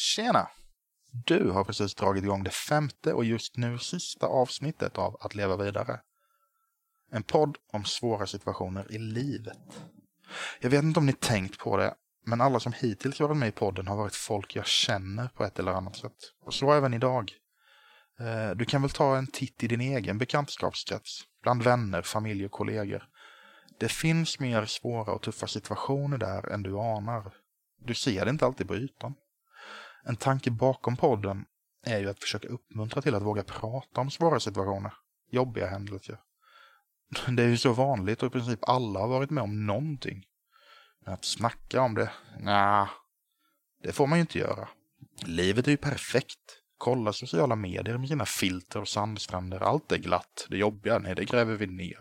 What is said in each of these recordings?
Tjena! Du har precis dragit igång det femte och just nu sista avsnittet av Att leva vidare. En podd om svåra situationer i livet. Jag vet inte om ni tänkt på det, men alla som hittills varit med i podden har varit folk jag känner på ett eller annat sätt. Och så även idag. Eh, du kan väl ta en titt i din egen bekantskapskrets, bland vänner, familj och kollegor. Det finns mer svåra och tuffa situationer där än du anar. Du ser det inte alltid på ytan. En tanke bakom podden är ju att försöka uppmuntra till att våga prata om svåra situationer, jobbiga händelser. Det är ju så vanligt och i princip alla har varit med om någonting. Men att snacka om det, nej, det får man ju inte göra. Livet är ju perfekt. Kolla sociala medier med sina filter och sandstränder. Allt är glatt. Det jobbiga, nej, det gräver vi ner.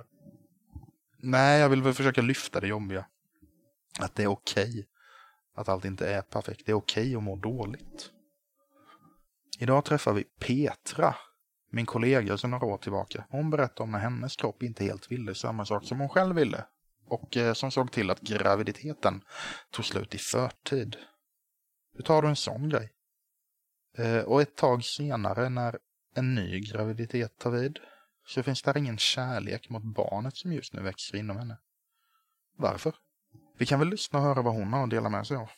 Nej, jag vill väl försöka lyfta det jobbiga. Att det är okej. Okay. Att allt inte är perfekt. Det är okej okay att må dåligt. Idag träffar vi Petra, min kollega sedan några år tillbaka. Hon berättar om när hennes kropp inte helt ville samma sak som hon själv ville. Och eh, som såg till att graviditeten tog slut i förtid. Hur tar du en sån grej? Eh, och ett tag senare när en ny graviditet tar vid så finns där ingen kärlek mot barnet som just nu växer inom henne. Varför? Vi kan väl lyssna och höra vad hon har att dela med sig av.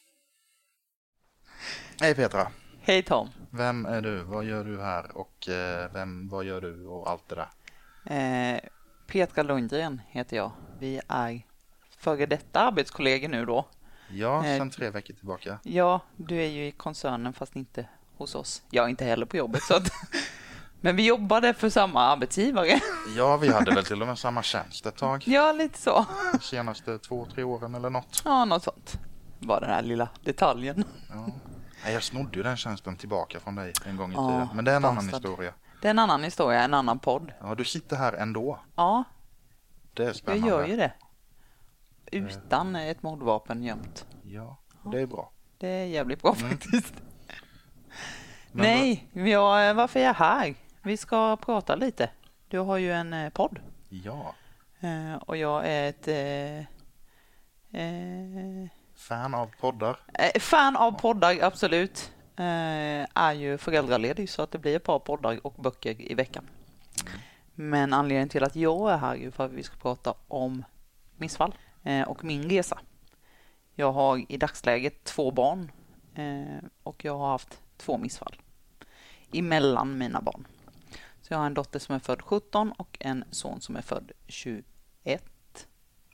Hej Petra! Hej Tom! Vem är du? Vad gör du här? Och eh, vem, vad gör du och allt det där? Eh, Petra Lundgren heter jag. Vi är före detta arbetskollegor nu då. Ja, eh, sedan tre veckor tillbaka. Ja, du är ju i koncernen fast inte hos oss. Jag är inte heller på jobbet så att Men vi jobbade för samma arbetsgivare. Ja, vi hade väl till och med samma tjänst ett tag. Ja, lite så. De senaste två, tre åren eller något. Ja, något sånt. Bara den här lilla detaljen. Ja. Jag snodde ju den tjänsten tillbaka från dig en gång i ja, tiden. Men det är en annan historia. Det är en annan historia, en annan podd. Ja, du sitter här ändå. Ja. Det är spännande. Jag gör ju det. Utan ett mordvapen gömt. Ja, det är bra. Det är jävligt bra mm. faktiskt. Nej, jag, varför är jag här? Vi ska prata lite. Du har ju en eh, podd. Ja. Eh, och jag är ett... Eh, eh, fan av poddar. Eh, fan av poddar, absolut. Är ju föräldraledig så att det blir ett par poddar och böcker i veckan. Mm. Men anledningen till att jag är här är för att vi ska prata om missfall och min resa. Jag har i dagsläget två barn och jag har haft två missfall emellan mina barn. Så jag har en dotter som är född 17 och en son som är född 21.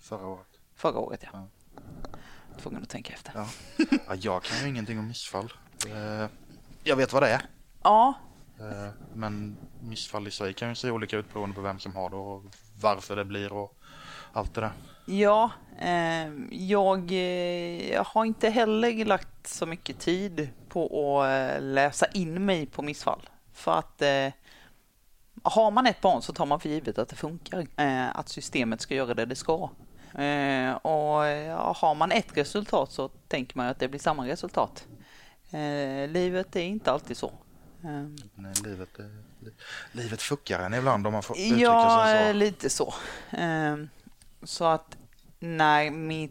Förra året. Förra året, ja. ja. Tvungen att tänka efter. Ja. ja. jag kan ju ingenting om missfall. Eh, jag vet vad det är. Ja. Eh, men missfall i sig kan ju se olika ut beroende på vem som har det och varför det blir och allt det där. Ja, eh, jag har inte heller lagt så mycket tid på att läsa in mig på missfall. För att har man ett barn så tar man för givet att det funkar. Eh, att systemet ska göra det det ska. Eh, och har man ett resultat så tänker man att det blir samma resultat. Eh, livet är inte alltid så. Nej, livet, livet fuckar en ibland om man får uttrycka ja, sig så. Ja, lite så. Så att när min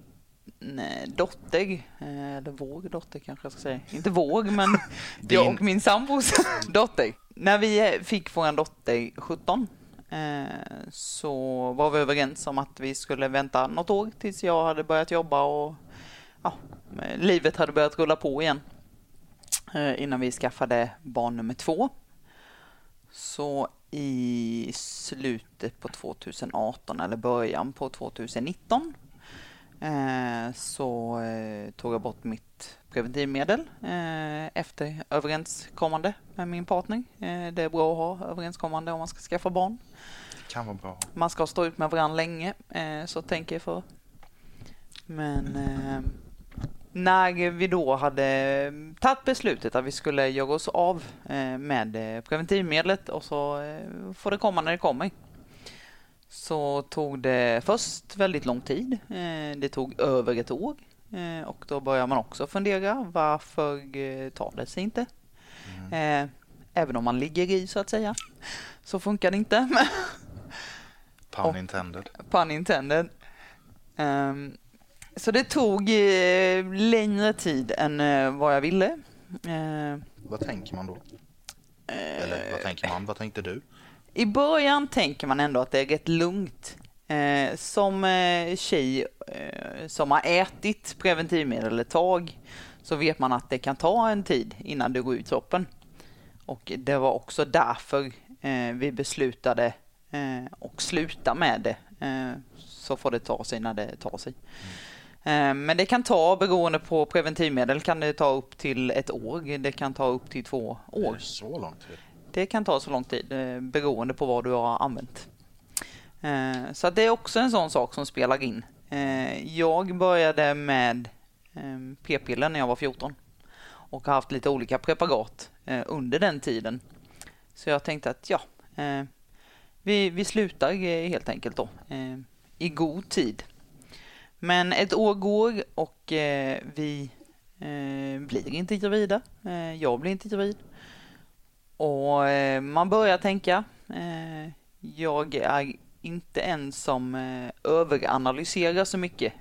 dotter, eller vår dotter kanske jag ska säga, inte våg men jag och min sambos dotter när vi fick vår dotter 17 eh, så var vi överens om att vi skulle vänta något år tills jag hade börjat jobba och ja, livet hade börjat rulla på igen eh, innan vi skaffade barn nummer två. Så i slutet på 2018 eller början på 2019 Eh, så eh, tog jag bort mitt preventivmedel eh, efter överenskommande med min partner. Det är bra att ha överenskommande om man ska skaffa barn. Det kan vara bra. Man ska stå ut med varandra länge, så tänker jag för. Men när vi då hade tagit beslutet att vi skulle göra oss av med preventivmedlet och så får det komma när det kommer så tog det först väldigt lång tid. Eh, det tog över ett år eh, och då börjar man också fundera varför eh, tar det sig inte? Mm. Även om man ligger i så att säga så funkar det inte. Pun intended. Pun intended. Ehm, så det tog längre tid än vad jag ville. Vad tänker man då? Eller vad tänker man? Vad tänkte du? I början tänker man ändå att det är rätt lugnt. Eh, som eh, tjej eh, som har ätit preventivmedel ett tag så vet man att det kan ta en tid innan det går ut kroppen. Och det var också därför eh, vi beslutade eh, och sluta med det. Eh, så får det ta sig när det tar sig. Mm. Men det kan ta, beroende på preventivmedel, kan det ta upp till ett år. Det kan ta upp till två det år. så lång tid? Det kan ta så lång tid eh, beroende på vad du har använt. Eh, så att det är också en sån sak som spelar in. Eh, jag började med ehm, p-piller när jag var 14 och har haft lite olika preparat under den tiden. Så jag tänkte att ja, vi, vi slutar helt enkelt då i god tid. Men ett år går och vi blir inte gravida. Jag blir inte gravid. Och eh, man börjar tänka. Eh, jag är inte en som eh, överanalyserar så mycket.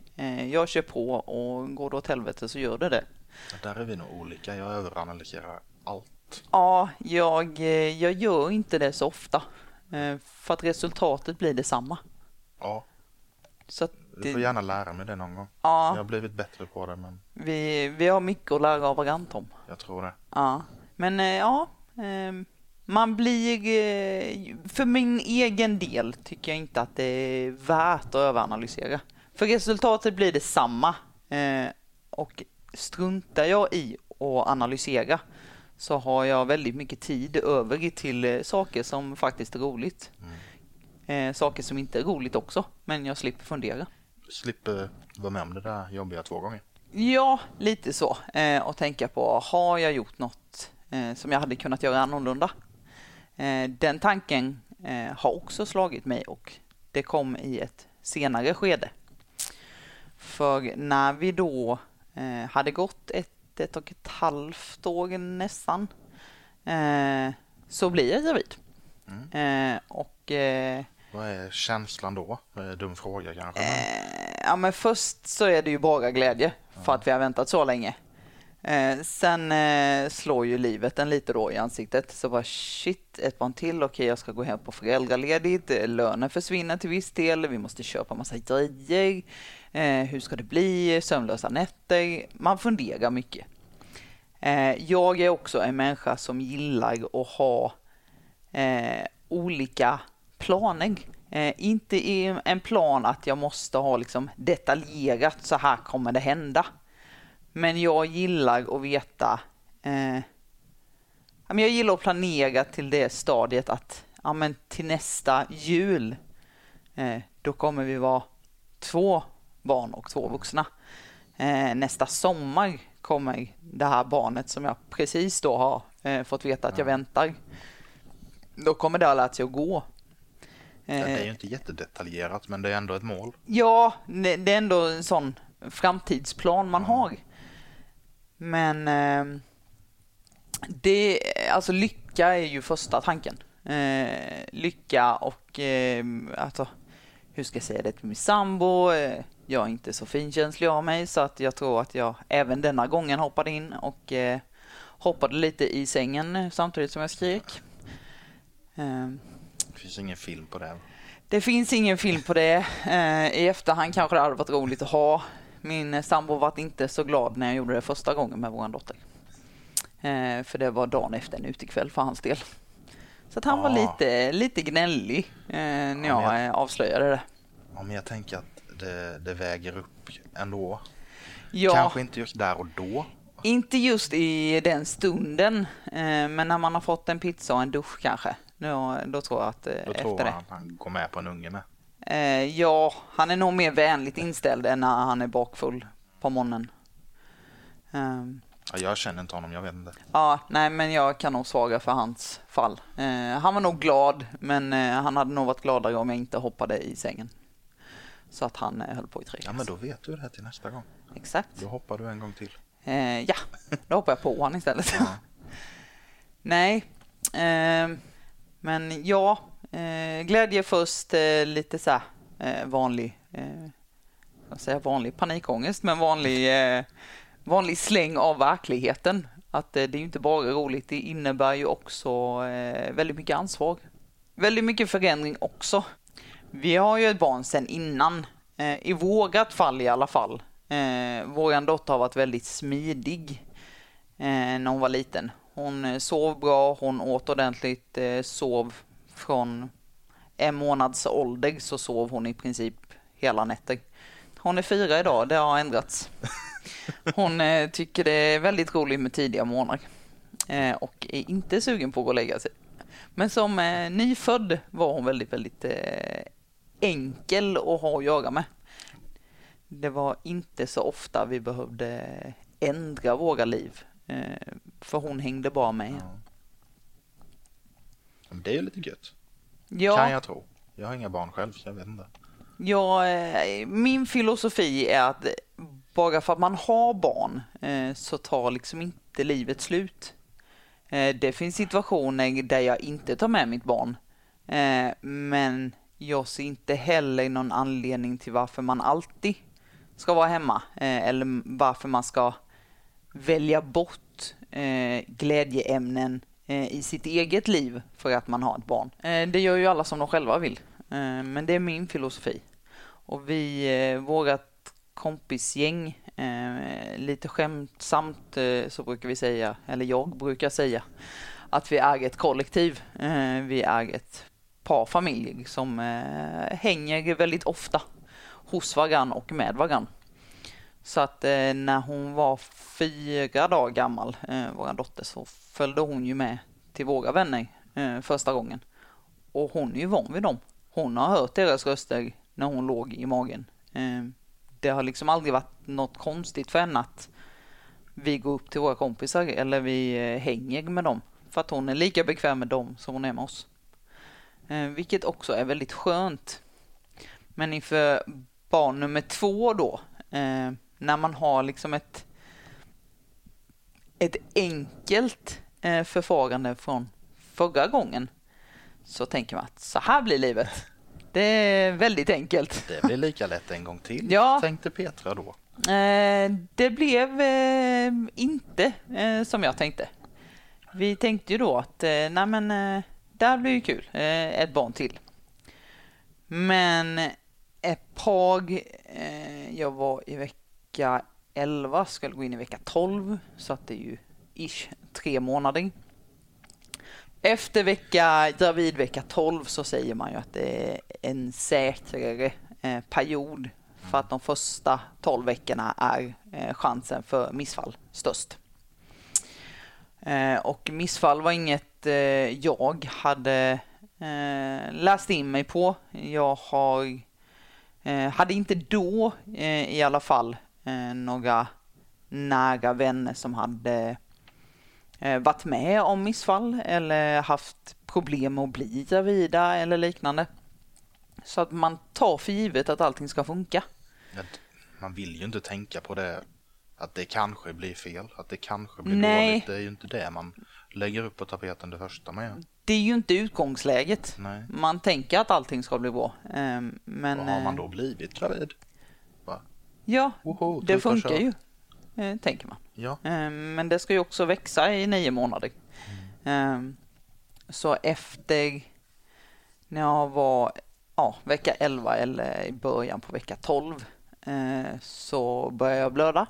Jag kör på och går det åt helvete så gör det det. Där är vi nog olika. Jag överanalyserar allt. Ja, jag, jag gör inte det så ofta. För att resultatet blir detsamma. Ja, Så att du det, får gärna lära mig det någon gång. Jag ja, har blivit bättre på det, men vi, vi har mycket att lära av varandra Tom. jag tror det. Ja, men ja. Ehm, Man blir, eh, för min egen del tycker jag inte att det är värt att överanalysera. För resultatet blir detsamma. eh, Och struntar jag i att analysera så har jag väldigt mycket tid över till eh, saker som faktiskt är roligt. Eh, Saker som inte är roligt också, men jag slipper fundera. Slipper vara med om det där jobbiga två gånger. Ja, lite så. Och tänka på, har jag gjort något som jag hade kunnat göra annorlunda? Eh, den tanken eh, har också slagit mig och det kom i ett senare skede. För när vi då eh, hade gått ett, ett och ett halvt år nästan eh, så blir jag gravid. Eh, och eh, Vad är känslan då? Dum fråga kanske. Eh, ja, men först så är det ju bara glädje för att vi har väntat så länge. Eh, sen eh, slår ju livet en lite då i ansiktet. Så bara shit, ett barn till. Okej, jag ska gå hem på föräldraledigt. Eh, lönen försvinner till viss del. Vi måste köpa massa grejer. Eh, hur ska det bli? Sömnlösa nätter. Man funderar mycket. Eh, jag är också en människa som gillar att ha eh, olika planer. Eh, inte i en plan att jag måste ha liksom detaljerat så här kommer det hända. Men jag gillar att veta eh, jag gillar att planera till det stadiet att ja, men till nästa jul eh, då kommer vi vara två barn och två vuxna. Eh, nästa sommar kommer det här barnet som jag precis då har eh, fått veta att jag väntar. Då kommer det ha lärt sig att gå. Det är Eh, ju inte jättedetaljerat, men det är ändå ett mål. Ja, det, det är ändå en sån framtidsplan man har. Men eh, det, alltså lycka är ju första tanken. Eh, lycka och eh, alltså, hur ska jag säga det till min sambo? Eh, jag är inte så finkänslig av mig så att jag tror att jag även denna gången hoppade in och eh, hoppade lite i sängen eh, samtidigt som jag skrek. Eh, Det finns ingen film på det. det finns ingen film på det. Eh, I efterhand kanske det hade varit roligt att ha. Min sambo var inte så glad när jag gjorde det första gången med vår dotter. Eh, för det var dagen efter en utekväll för hans del. Så att han var Ah. lite, lite gnällig eh, när men jag jag- eh, avslöjade det. Ja, men jag tänker att det, det väger upp ändå. Ja, Kanske inte just där och då. inte just i den stunden, eh, men när man har fått en pizza och en dusch kanske. Då, då tror jag att eh, Då efter tror det. han att han går med på en unge med. Eh, ja, han är nog mer vänligt inställd än när han är bakfull på morgonen. Ehm, Ja, jag känner inte honom, jag vet inte. ja, nej, men jag kan nog svara för hans fall. Eh, han var nog glad, men eh, han hade nog varit gladare om jag inte hoppade i sängen. Så att han höll på i tre Ja, men då vet du det här till nästa gång. Exakt. Då hoppar du en gång till. Ja, då hoppar jag på honom istället. Ja. Nej, ehm, men ja, eh, glädje först, eh, lite så här eh, vanlig, eh, jag vanlig panikångest, men vanlig, eh, vanlig släng av verkligheten. Att eh, det är ju inte bara roligt, det innebär ju också eh, väldigt mycket ansvar. Väldigt mycket förändring också. Vi har ju ett barn sedan innan, eh, i vågat fall i alla fall. Vår dotter har varit väldigt smidig när hon var liten. Hon sov bra, hon åt ordentligt, sov från en månads ålder så sov hon i princip hela nätter. Hon är fyra idag, det har ändrats. Hon eh, tycker det är väldigt roligt med tidiga morgnar eh, och är inte sugen på att gå och lägga sig. Men som eh, nyfödd var hon väldigt, väldigt enkel att ha att göra med. Det var inte så ofta vi behövde ändra våra liv, för hon hängde bara med. Ja. Det är lite gött. Ja. Kan jag tro. Jag har inga barn själv så jag vet inte. Ja, eh, min filosofi är att bara för att man har barn eh, så tar liksom inte livet slut. Eh, det finns situationer där jag inte tar med mitt barn. Men jag ser inte heller någon anledning till varför man alltid ska vara hemma. Eller varför man ska välja bort glädjeämnen Eh, i sitt eget liv för att man har ett barn. Eh, det gör ju alla som de själva vill. Eh, men det är min filosofi. Och vi, vårat kompisgäng, lite skämtsamt så brukar vi säga, eller jag brukar säga, att vi är ett kollektiv. Vi är ett par familjer som hänger väldigt ofta hos varann och med varann. Så att eh, när hon var fyra dagar gammal, eh, vår dotter, så följde hon ju med till våra vänner eh, första gången. Och hon är ju van vid dem hon har hört deras röster när hon låg i magen. Eh, det har liksom aldrig varit något konstigt för henne att vi går upp till våra kompisar eller vi eh, hänger med dem. För att hon är lika bekväm med dem som hon är med oss. Vilket också är väldigt skönt. Men inför barn nummer två då, när man har liksom ett, ett enkelt eh, förfarande från förra gången så tänker man att så här blir livet. Det är väldigt enkelt. Det blir lika lätt en gång till, ja. tänkte Petra då. Eh, det blev eh, inte eh, som jag tänkte. Vi tänkte ju då att nej men det här blir ju kul, ett barn till. Men ett par, jag var i vecka 11, skulle gå in i vecka 12, så att det är ju ish tre månader. Efter vecka, gravid vecka 12 så säger man ju att det är en säkrare eh, period för att de första 12 veckorna är eh, chansen för missfall störst. Eh, och missfall var inget eh, jag hade eh, läst in mig på. Jag har, eh, hade inte då i alla fall några nära vänner som hade Eh, varit med om missfall eller haft problem med att bli gravida eller liknande. Så att man tar för givet att allting ska funka. Man vill ju inte tänka på det, att det kanske blir fel, att det kanske blir Nej. dåligt. Det är ju inte det man lägger upp på tapeten det första man gör. Det är ju inte utgångsläget. Nej. Man tänker att allting ska bli bra. Ehm, men... Och har man då eh, blivit gravid? Ja, Woho, det funkar ju eh, tänker man. Ja. Eh, men det ska ju också växa i nio månader. Mm. Eh, så efter när jag var ja, vecka 11 eller i början på vecka 12 eh, så började jag blöda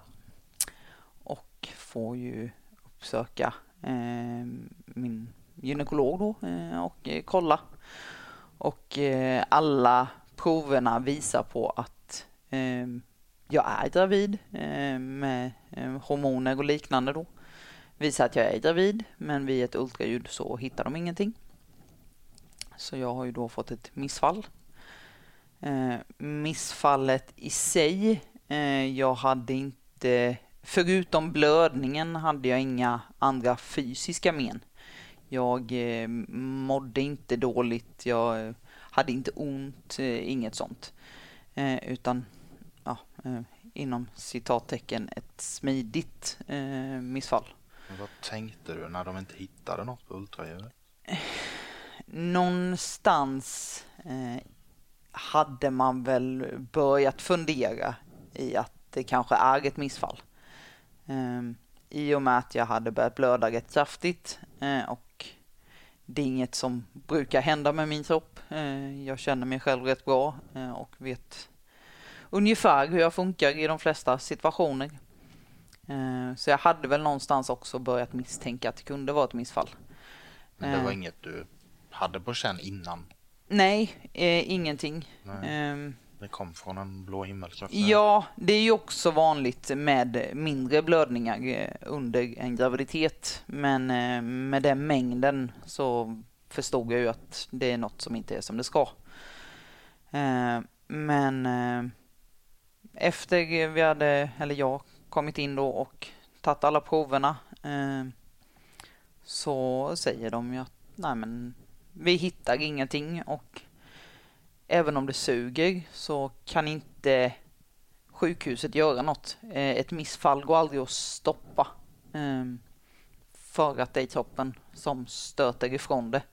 och får ju uppsöka eh, min gynekolog då eh, och kolla. Och alla proverna visar på att jag är gravid eh, med eh, hormoner och liknande då. Visar att jag är gravid, men vid ett ultraljud så hittar de ingenting. Så jag har ju då fått ett missfall. Eh, missfallet i sig, eh, jag hade inte, förutom blödningen hade jag inga andra fysiska men. Jag eh, mådde inte dåligt, jag hade inte ont, eh, inget sånt. Utan ja, eh, inom citattecken ett smidigt eh, missfall. Men vad tänkte du när de inte hittade något på ultraljudet? Någonstans eh, hade man väl börjat fundera i att det kanske är ett missfall. Eh, i och med att jag hade börjat blöda rätt kraftigt eh, och det är inget som brukar hända med min kropp. Eh, jag känner mig själv rätt bra eh, och vet ungefär hur jag funkar i de flesta situationer. Eh, så jag hade väl någonstans också börjat misstänka att det kunde vara ett missfall. Men det var inget du hade på känn innan? Nej, eh, ingenting. Nej. Eh, det kom från en blå himmel? Ja, det är ju också vanligt med mindre blödningar under en graviditet. Men med den mängden så förstod jag ju att det är något som inte är som det ska. Men efter vi hade, eller jag, kommit in då och tagit alla proverna eh, så säger de ju att nej men vi hittar ingenting och även om det suger så kan inte sjukhuset göra något. Eh, ett missfall går aldrig att stoppa eh, för att det är kroppen som stöter ifrån det.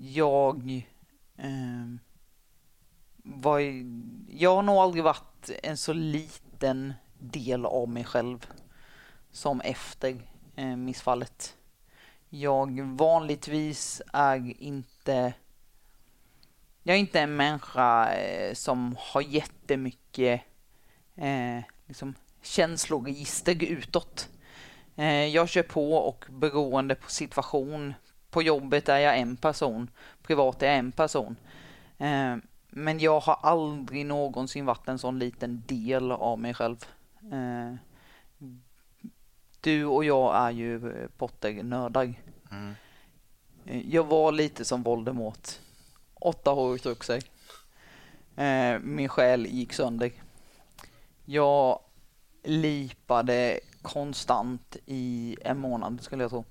Jag eh, var, jag har nog aldrig varit en så liten del av mig själv som efter eh, missfallet. Jag vanligtvis är inte jag är inte en människa eh, som har jättemycket eh, liksom känsloregister utåt. Eh, jag kör på och beroende på situation. På jobbet är jag en person, privat är jag en person. Eh, men jag har aldrig någonsin varit en sån liten del av mig själv. Eh, du och jag är ju eh, Potter-nördar. Mm. Eh, jag var lite som Voldemort. Åtta hår tog sig. Min själ gick sönder. Jag lipade konstant i en månad skulle jag tro.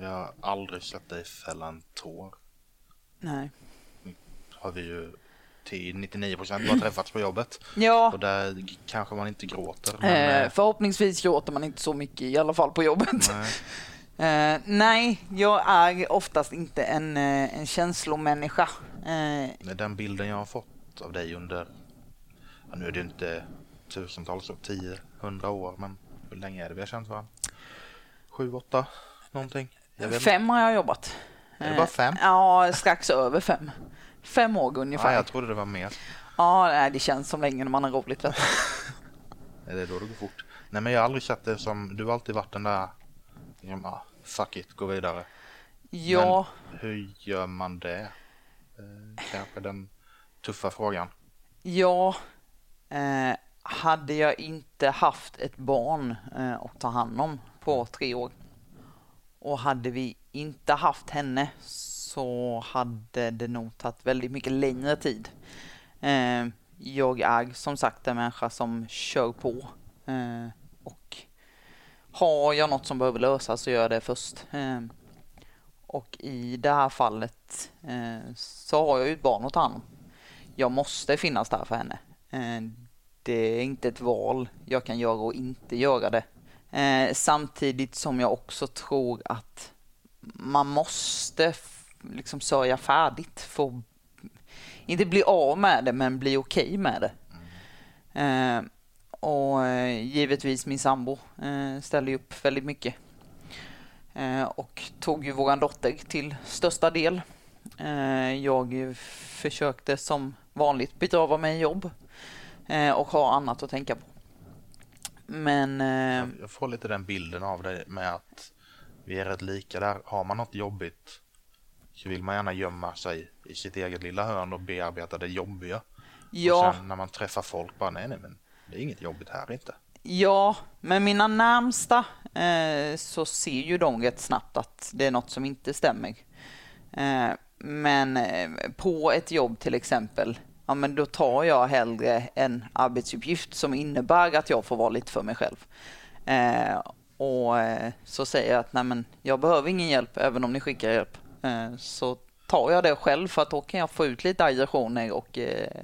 Jag har aldrig sett dig fälla en tår. Nej. Har vi ju till 99 procent har träffats på jobbet. Ja. Och där kanske man inte gråter. Men... Eh, eh, förhoppningsvis gråter man inte så mycket i alla fall på jobbet. Nej. Eh, nej, jag är oftast inte en, eh, en känslomänniska. Eh, Den bilden jag har fått av dig under, ja, nu är det inte tusentals, tio, hundra år, men hur länge är det vi har känt varandra? Sju, åtta, någonting? Fem har jag jobbat. Är det bara fem? Ja, strax över fem. Fem år ungefär. Ja, jag trodde det var mer. Ja, det känns som länge när man har roligt. Vet det är då det går fort. Nej, men jag har aldrig sett det som, du har alltid varit den där, ja, fuck it, gå vidare. Ja. Men hur gör man det? Eh, kanske den tuffa frågan. Ja, eh, hade jag inte haft ett barn eh, att ta hand om på tre år och hade vi inte haft henne så hade det nog tagit väldigt mycket längre tid. Eh, jag är som sagt en människa som kör på. Eh, och har jag något som behöver lösas så gör jag det först. Eh, och i det här fallet eh, så har jag ju ett barn att ta hand om. Jag måste finnas där för henne. Eh, det är inte ett val jag kan göra och inte göra det. Eh, samtidigt som jag också tror att man måste liksom sörja färdigt. Få, inte bli av med det, men bli okej okay med det. Mm. Eh, och eh, givetvis min sambo eh, ställde upp väldigt mycket. Eh, och tog ju våran dotter till största del. Eh, jag försökte som vanligt begrava mig i jobb och ha annat att tänka på. Men... jag får lite den bilden av det med att vi är rätt lika där. Har man något jobbigt så vill man gärna gömma sig i sitt eget lilla hörn och bearbeta det jobbiga. Ja. Och sen när man träffar folk bara nej, nej men det är inget jobbigt här inte. Ja, men mina närmsta eh, så ser ju de rätt snabbt att det är något som inte stämmer. Eh, men eh, på ett jobb till exempel, ja men då tar jag hellre en arbetsuppgift som innebär att jag får vara lite för mig själv. Eh, och eh, så säger jag att nej men jag behöver ingen hjälp även om ni skickar hjälp. Eh, så tar jag det själv för att då kan jag få ut lite aggressioner och eh,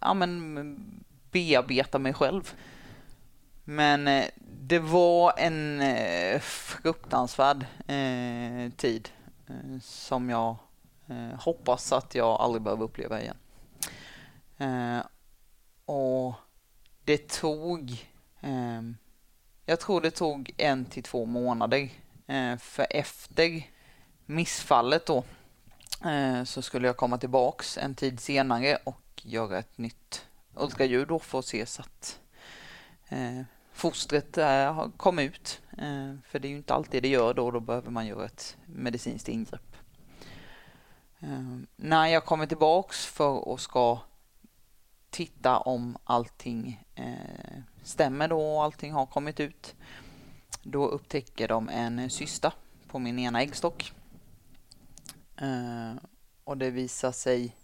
ja, men bearbeta mig själv. Men eh, det var en fruktansvärd tid som jag hoppas att jag aldrig behöver uppleva igen. Och det tog Jag tror det tog en till två månader. För efter missfallet då eh, så skulle jag komma tillbaks en tid senare och göra ett nytt ultraljud då för att se så att eh, fostret eh, kom ut. Eh, för det är ju inte alltid det gör då, då behöver man göra ett medicinskt ingrepp. Eh, när jag kommer tillbaks för att ska titta om allting eh, stämmer då och allting har kommit ut. Då upptäcker de en cysta på min ena äggstock. Eh, och det visar sig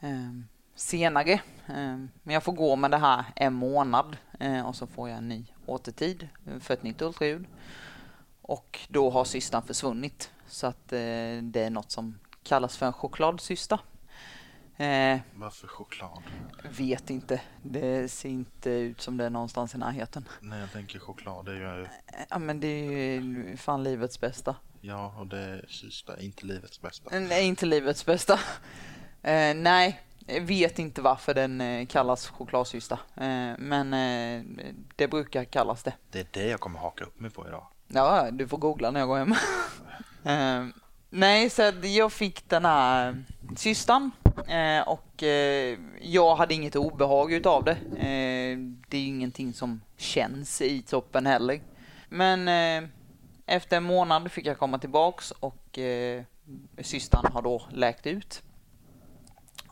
eh, senare. Eh, men jag får gå med det här en månad eh, och så får jag en ny återtid för ett nytt ultraljud. Och då har cystan försvunnit. Så att eh, det är något som kallas för en chokladcysta. Eh, Varför choklad? Vet inte. Det ser inte ut som det är någonstans i närheten. Nej, jag tänker choklad. Det är ju... Ja, men det är ju fan livets bästa. Ja, och det är sista, inte livets bästa. Nej, inte livets bästa. Eh, nej, vet inte varför den eh, kallas chokladcysta. Eh, men eh, det brukar kallas det. Det är det jag kommer haka upp mig på idag. Ja, du får googla när jag går hem. Eh, nej, så jag fick den här Eh, och eh, jag hade inget obehag utav det. Det är ju ingenting som känns i toppen heller. Men efter en månad fick jag komma tillbaks och eh, systern har då läkt ut.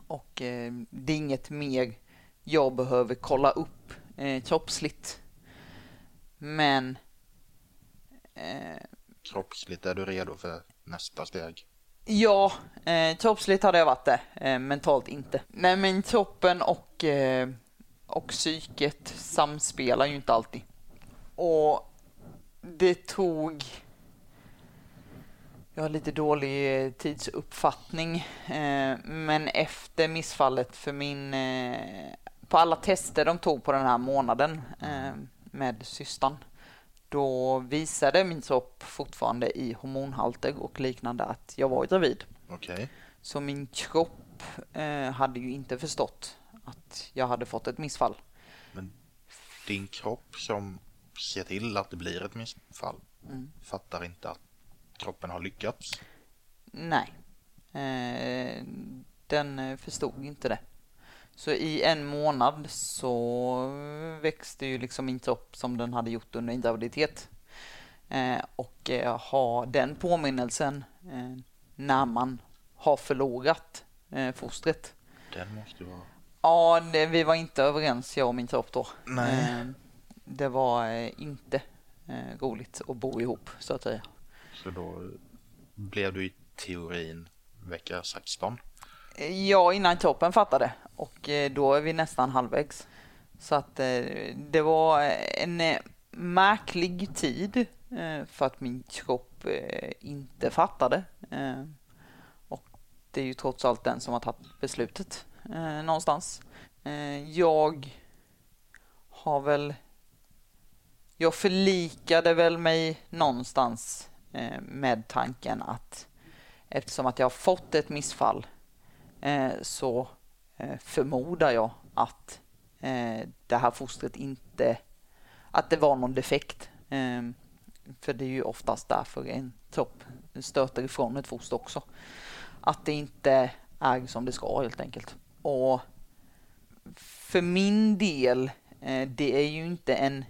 Och eh, det är inget mer jag behöver kolla upp eh, kroppsligt. Men... Eh, kroppsligt är du redo för nästa steg? Ja, eh, kroppsligt hade jag varit det, eh, mentalt inte. Nej men kroppen och, eh, och psyket samspelar ju inte alltid. Och det tog... Jag har lite dålig tidsuppfattning, eh, men efter missfallet för min... Eh, på alla tester de tog på den här månaden eh, med systern då visade min kropp fortfarande i hormonhalter och liknande att jag var gravid. Okay. Så min kropp hade ju inte förstått att jag hade fått ett missfall. Men din kropp som ser till att det blir ett missfall mm. fattar inte att kroppen har lyckats? Nej, eh, den förstod inte det. Så i en månad så växte ju liksom min kropp som den hade gjort under graviditet. Eh, och eh, ha den påminnelsen eh, när man har förlorat eh, fostret. Den måste vara... Ja, det, vi var inte överens jag och min kropp då. Nej. Eh, det var eh, inte eh, roligt att bo ihop så att säga. Så då blev du i teorin vecka 16? Ja, innan kroppen fattade och eh, då är vi nästan halvvägs. Så att eh, det var en eh, märklig tid för att min kropp inte fattade. Och det är ju trots allt den som har tagit beslutet någonstans. Jag har väl... Jag förlikade väl mig någonstans eh, med tanken att eftersom att jag har fått ett missfall eh, så eh, förmodar jag att det här fostret inte, att det var någon defekt. För det är ju oftast därför en kropp stöter ifrån ett foster också. Att det inte är som det ska helt enkelt. Och för min del, det är ju inte en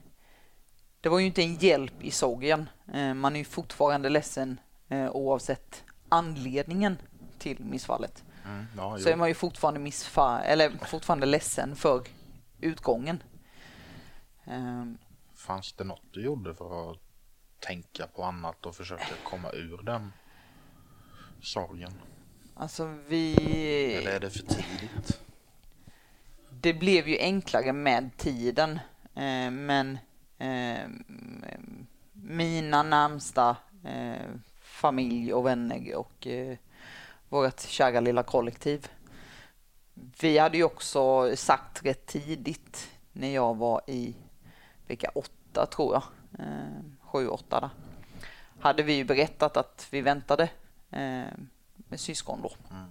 det var ju inte en hjälp i sorgen. Man är ju fortfarande ledsen oavsett anledningen till missfallet. Mm, ja, så är man ju fortfarande eller fortfarande ledsen för utgången. Um, Fanns det något du gjorde för att tänka på annat och försöka komma ur den sorgen? Alltså vi... Eller är det för tidigt? Det blev ju enklare med tiden, eh, men eh, mina närmsta eh, familj och vänner och eh, vårt kära lilla kollektiv. Vi hade ju också sagt rätt tidigt när jag var i vecka åtta tror jag, eh, sju, åtta där. Hade vi ju berättat att vi väntade eh, med syskon då. Mm.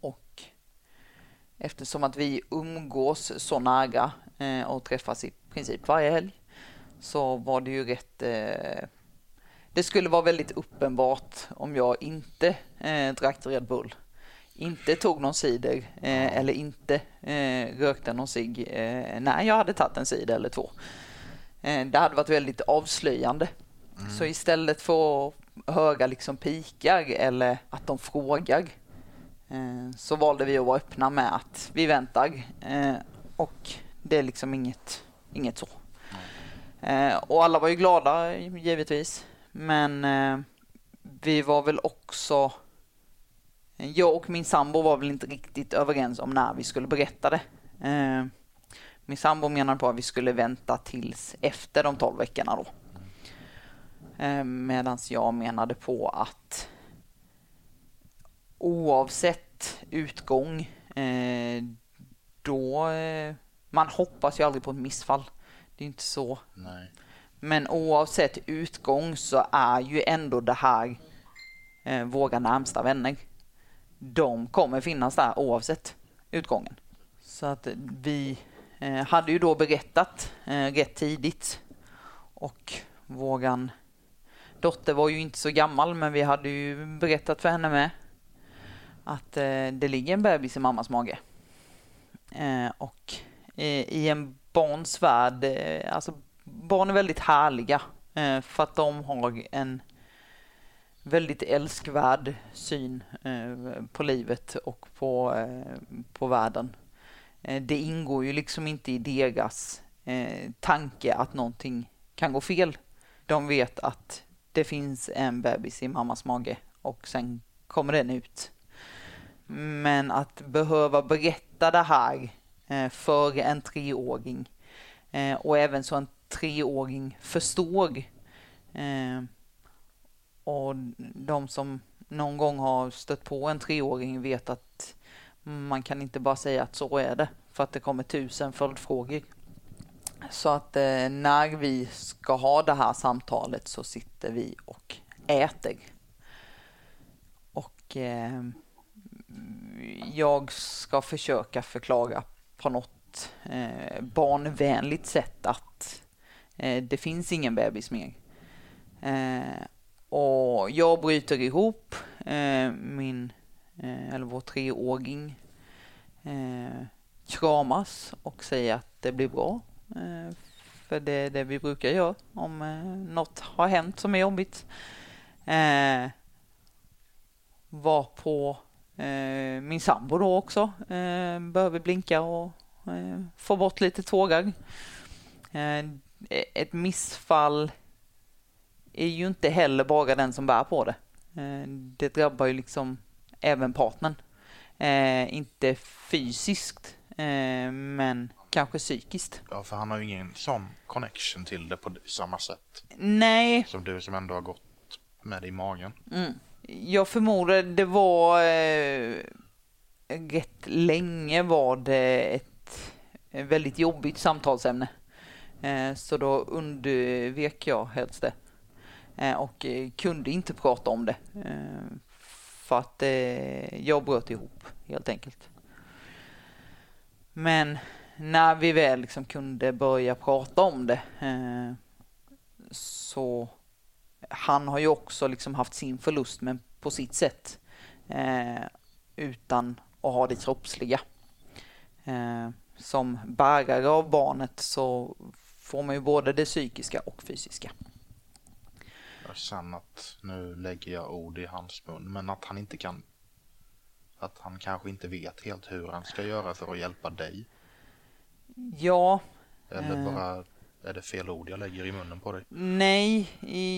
Och eftersom att vi umgås så nära eh, och träffas i princip varje helg så var det ju rätt eh, det skulle vara väldigt uppenbart om jag inte eh, drack Red Bull, inte tog någon cider eh, eller inte eh, rökte någon cigg eh, när jag hade tagit en cider eller två. Eh, det hade varit väldigt avslöjande. Mm. Så istället för att höra liksom pikar eller att de frågar eh, så valde vi att vara öppna med att vi väntar eh, och det är liksom inget, inget så. Eh, och alla var ju glada givetvis. Men eh, vi var väl också... Jag och min sambo var väl inte riktigt överens om när vi skulle berätta det. Eh, min sambo menade på att vi skulle vänta tills efter de 12 veckorna då. Eh, Medan jag menade på att oavsett utgång eh, då... Man hoppas ju aldrig på ett missfall. Det är inte så. Nej. Men oavsett utgång så är ju ändå det här eh, våra närmsta vänner. De kommer finnas där oavsett utgången. Så att vi eh, hade ju då berättat eh, rätt tidigt och våran dotter var ju inte så gammal men vi hade ju berättat för henne med att eh, det ligger en bebis i mammas mage. Eh, och Eh, i en barns värld, eh, alltså barn är väldigt härliga eh, för att de har en väldigt älskvärd syn på livet och på, på världen. Det ingår ju liksom inte i deras tanke att någonting kan gå fel. De vet att det finns en bebis i mammas mage och sen kommer den ut. Men att behöva berätta det här Eh, för en treåring eh, och även så en treåring förstår. Eh, och de som någon gång har stött på en treåring vet att man kan inte bara säga att så är det för att det kommer tusen följdfrågor. Så att eh, när vi ska ha det här samtalet så sitter vi och äter. Och eh, jag ska försöka förklara på något eh, barnvänligt sätt att Eh, det finns ingen bebis mer. Eh, och jag bryter ihop. Eh, min, eh, eller vår treåring eh, kramas och säger att det blir bra. Eh, för det är det vi brukar göra om något har hänt som är jobbigt. Eh, var på min sambo då också eh, behöver blinka och eh, få bort lite tårar. Eh, Eh, ett missfall är ju inte heller bara den som bär på det. Eh, det drabbar ju liksom även partnern. Eh, inte fysiskt, men kanske psykiskt. Ja, för han har ju ingen sån connection till det på samma sätt. Nej. Som du som ändå har gått med det i magen. Mm. Jag förmodar det var eh, rätt länge var det ett väldigt jobbigt samtalsämne. Eh, så då undvek jag helst det. Eh, och eh, kunde inte prata om det. Eh, för att eh, jag bröt ihop helt enkelt. Men när vi väl liksom kunde börja prata om det så han har ju också liksom haft sin förlust men på sitt sätt utan att ha det kroppsliga. som bärare av barnet så får man ju både det psykiska och fysiska. Jag känner att nu lägger jag ord i hans mun, men att han inte kan... Att han kanske inte vet helt hur han ska göra för att hjälpa dig. Ja. Eller eh. bara är det fel ord jag lägger i munnen på dig? Nej,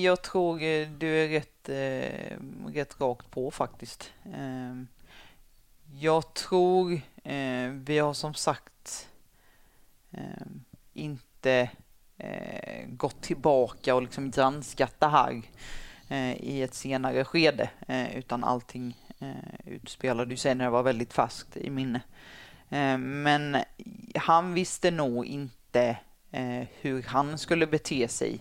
jag tror eh, du är rätt, eh, rätt rakt på faktiskt. Eh, jag tror eh, vi har som sagt eh, inte eh, gått tillbaka och liksom granskat det här eh, i ett senare skede, eh, utan allting eh, utspelade sig när det var väldigt färskt i minne. Eh, men han visste nog inte eh, hur han skulle bete sig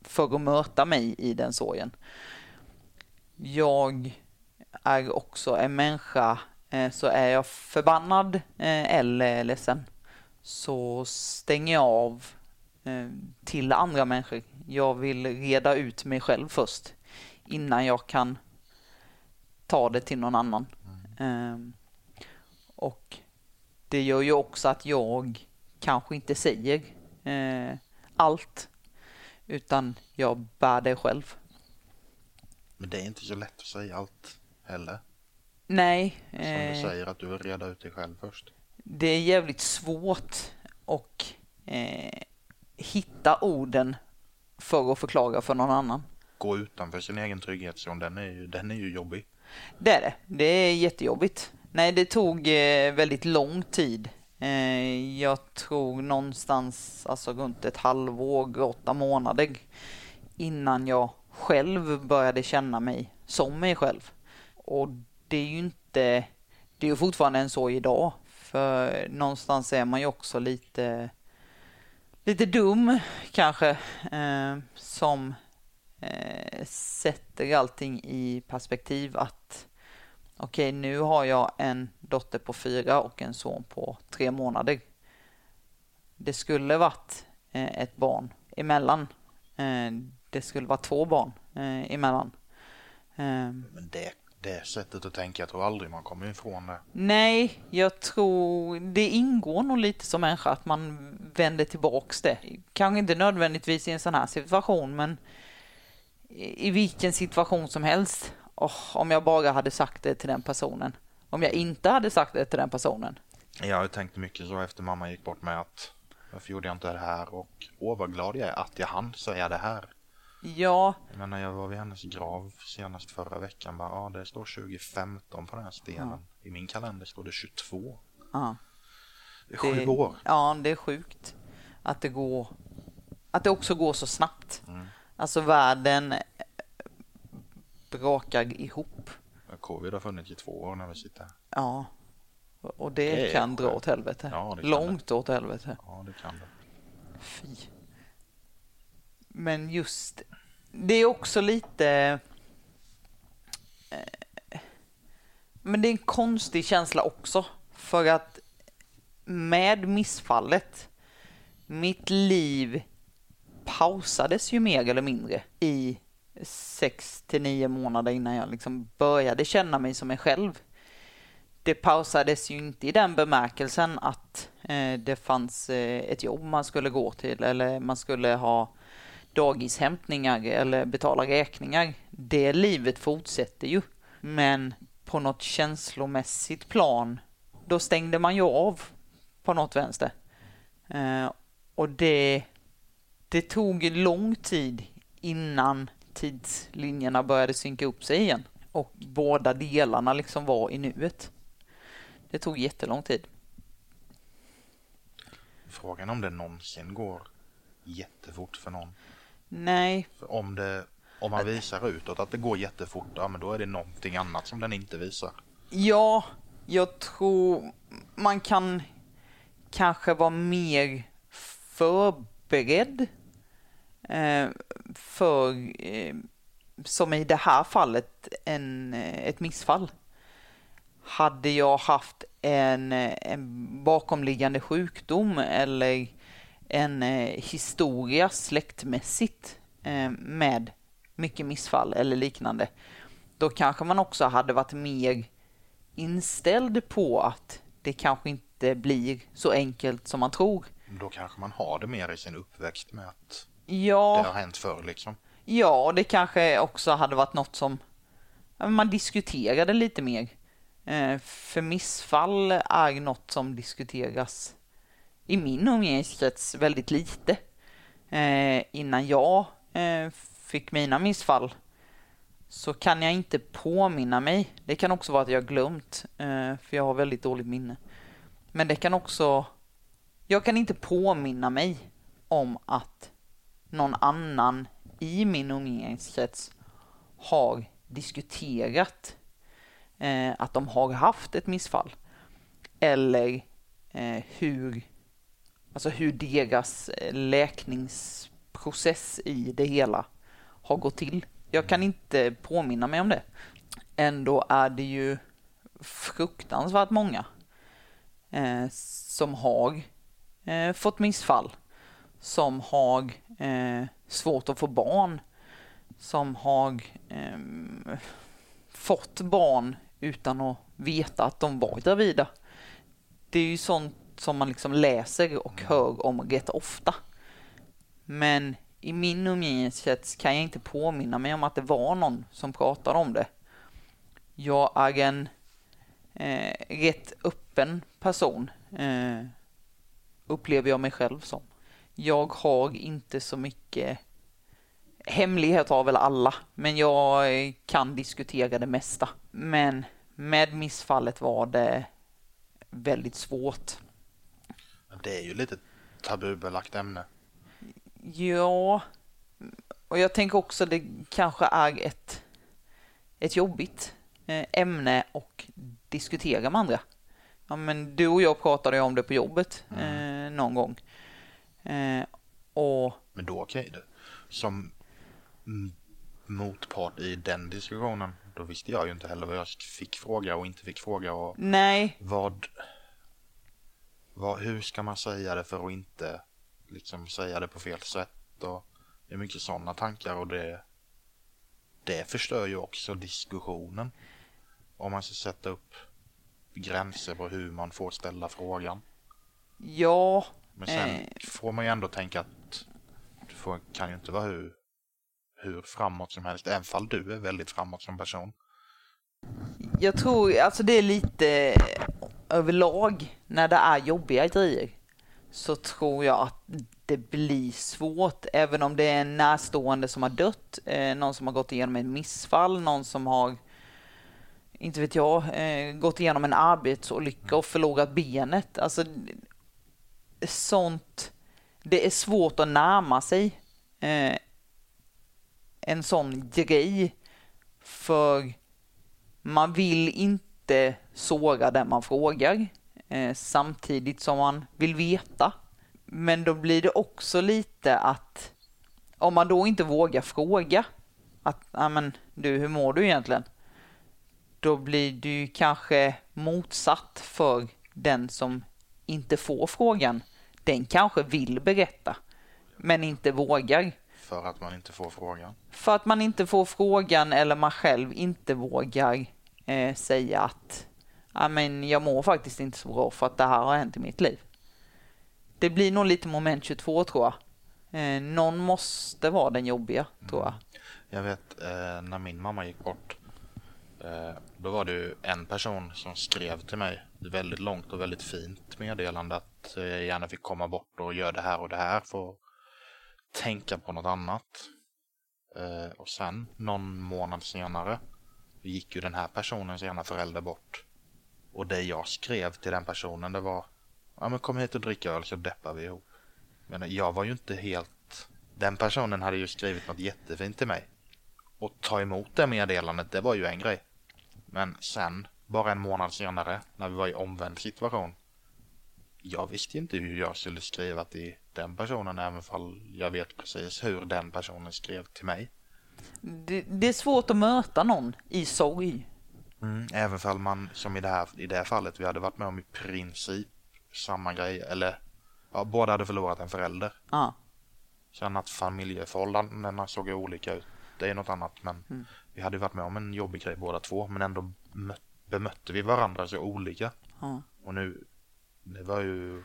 för att möta mig i den sorgen. Jag är också en människa, så är jag förbannad eller ledsen så stänger jag av eh, till andra människor. Jag vill reda ut mig själv först innan jag kan ta det till någon annan. Mm. och det gör ju också att jag kanske inte säger eh, allt utan jag bär det själv. Men det är inte så lätt att säga allt heller. Nej. Som eh, du säger att du vill reda ut dig själv först. Det är jävligt svårt att eh, hitta orden för att förklara för någon annan. Gå utanför sin egen trygghetszon, den är ju, den är ju jobbig. Det är det. Det är jättejobbigt. Nej, det tog eh, väldigt lång tid. Eh, jag tror någonstans alltså runt ett halvår, åtta månader innan jag själv började känna mig som mig själv. Och det är ju inte, det är ju fortfarande en så idag. För någonstans är man ju också lite, lite dum kanske, eh, som eh, sätter allting i perspektiv att okej, okay, nu har jag en dotter på fyra och en son på tre månader. Det skulle varit eh, ett barn emellan. Eh, det skulle vara två barn eh, emellan. Men det, det sättet att tänka, jag tror aldrig man kommer ifrån det. Nej, jag tror det ingår nog lite som människa att man vänder tillbaks det. Kanske inte nödvändigtvis i en sån här situation, men i vilken situation som helst. Oh, om jag bara hade sagt det till den personen. Om jag inte hade sagt det till den personen. Jag har tänkt mycket så efter mamma gick bort med att varför gjorde jag inte det här och åh vad glad jag är att jag hann säga det här. Ja. Men när jag var vid hennes grav senast förra veckan bara, ja det står 2015 på den här stenen. Ja. I min kalender står det 22. Ja. Det är sju det, år. Ja, det är sjukt att det går, att det också går så snabbt. Mm. Alltså världen brakar ihop. Covid har funnits i två år när vi sitter här. Ja, och det, det kan dra åt helvete. Ja, Långt det. åt helvete. Ja, det kan det. Fy. Men just, det är också lite... Eh, men det är en konstig känsla också. För att med missfallet, mitt liv pausades ju mer eller mindre i sex till nio månader innan jag liksom började känna mig som mig själv. Det pausades ju inte i den bemärkelsen att eh, det fanns eh, ett jobb man skulle gå till eller man skulle ha dagishämtningar eller betala räkningar. Det livet fortsätter ju. Men på något känslomässigt plan, då stängde man ju av på något vänster. Eh, och det, det tog lång tid innan tidslinjerna började synka upp sig igen. Och båda delarna liksom var i nuet. Det tog jättelång tid. Frågan om det någonsin går jättefort för någon. Nej. För om, det, om man visar utåt att det går jättefort, ja, men då är det någonting annat som den inte visar. Ja, jag tror man kan kanske vara mer förberedd Eh, för, eh, som i det här fallet, en, eh, ett missfall. Hade jag haft en, eh, en bakomliggande sjukdom eller en historia släktmässigt med mycket missfall eller liknande, då kanske man också hade varit mer inställd på att det kanske inte blir så enkelt som man tror. Då kanske man har det mer i sin uppväxt med att Ja. Det har hänt förr liksom. Ja, det kanske också hade varit något som man diskuterade lite mer. Eh, för missfall är något som diskuteras i min umgängeskrets väldigt lite. Eh, innan jag eh, fick mina missfall så kan jag inte påminna mig. Det kan också vara att jag glömt, för jag har väldigt dåligt minne. Men det kan också... Jag kan inte påminna mig om att någon annan i min umgängeskrets har diskuterat eh, att de har haft ett missfall. Eller eh, hur, alltså hur deras eh, läkningsprocess i det hela har gått till. Jag kan inte påminna mig om det. Ändå är det ju fruktansvärt många eh, som har eh, fått missfall som har eh, svårt att få barn, som har eh, fått barn utan att veta att de var gravida. Det är ju sånt som man liksom läser och hör om rätt ofta. Men i min umgängeskrets kan jag inte påminna mig om att det var någon som pratade om det. Jag är en eh, rätt öppen person, eh, upplever jag mig själv som. Jag har inte så mycket hemligheter har väl alla, men jag kan diskutera det mesta. Men med missfallet var det väldigt svårt. Det är ju lite tabubelagt ämne. Ja, och jag tänker också det kanske är ett, ett jobbigt eh, ämne och diskutera med andra. Ja, men du och jag pratade om det på jobbet mm. eh, någon gång. Eh, och... Men då okej okay, du. Som motpart i den diskussionen, då visste jag ju inte heller vad jag fick fråga och inte fick fråga. Och Nej. Vad, vad, hur ska man säga det för att inte liksom säga det på fel sätt? Och det är mycket sådana tankar och det, det förstör ju också diskussionen. Om man ska sätta upp gränser på hur man får ställa frågan. Ja. Men sen eh. får man ju ändå tänka att du får, kan ju inte vara hur hur framåt som helst, även fall du är väldigt framåt som person. Jag tror, alltså det är lite överlag, när det är jobbiga grejer, så tror jag att det blir svårt, även om det är en närstående som har dött, eh, någon som har gått igenom ett missfall, någon som har, inte vet jag, eh, gått igenom en arbetsolycka och förlorat benet. Alltså, sånt, det är svårt att närma sig. Eh, en sån grej. För man vill inte såra den man frågar eh, samtidigt som man vill veta. Men då blir det också lite att om man då inte vågar fråga att, men du, hur mår du egentligen? Då blir det ju kanske motsatt för den som inte får frågan. Den kanske vill berätta, men inte vågar. För att man inte får frågan? För att man inte får frågan eller man själv inte vågar eh, säga att ja, men jag mår faktiskt inte så bra för att det här har hänt i mitt liv. Det blir nog lite moment 22 tror jag. Eh, någon måste vara den jobbiga tror jag. Mm. Jag vet eh, när min mamma gick bort. Eh, då var det en person som skrev till mig väldigt långt och väldigt fint meddelande att eh, jag gärna fick komma bort och göra det här och det här för att tänka på något annat. Eh, och sen någon månad senare gick ju den här personens ena förälder bort. Och det jag skrev till den personen det var Ja men kom hit och drick öl så deppar vi ihop. Men jag var ju inte helt... Den personen hade ju skrivit något jättefint till mig. Och ta emot det meddelandet, det var ju en grej. Men sen, bara en månad senare, när vi var i omvänd situation. Jag visste inte hur jag skulle skriva till den personen även fall jag vet precis hur den personen skrev till mig. Det, det är svårt att möta någon i sorg. Mm, även fall man, som i det, här, i det här fallet, vi hade varit med om i princip samma grej. Eller, ja, båda hade förlorat en förälder. Ah. Sen att familjeförhållandena såg olika ut, det är något annat. Men mm. Vi hade varit med om en jobbig grej båda två. Men ändå bemötte vi varandra så olika. Ah. Och nu, det var ju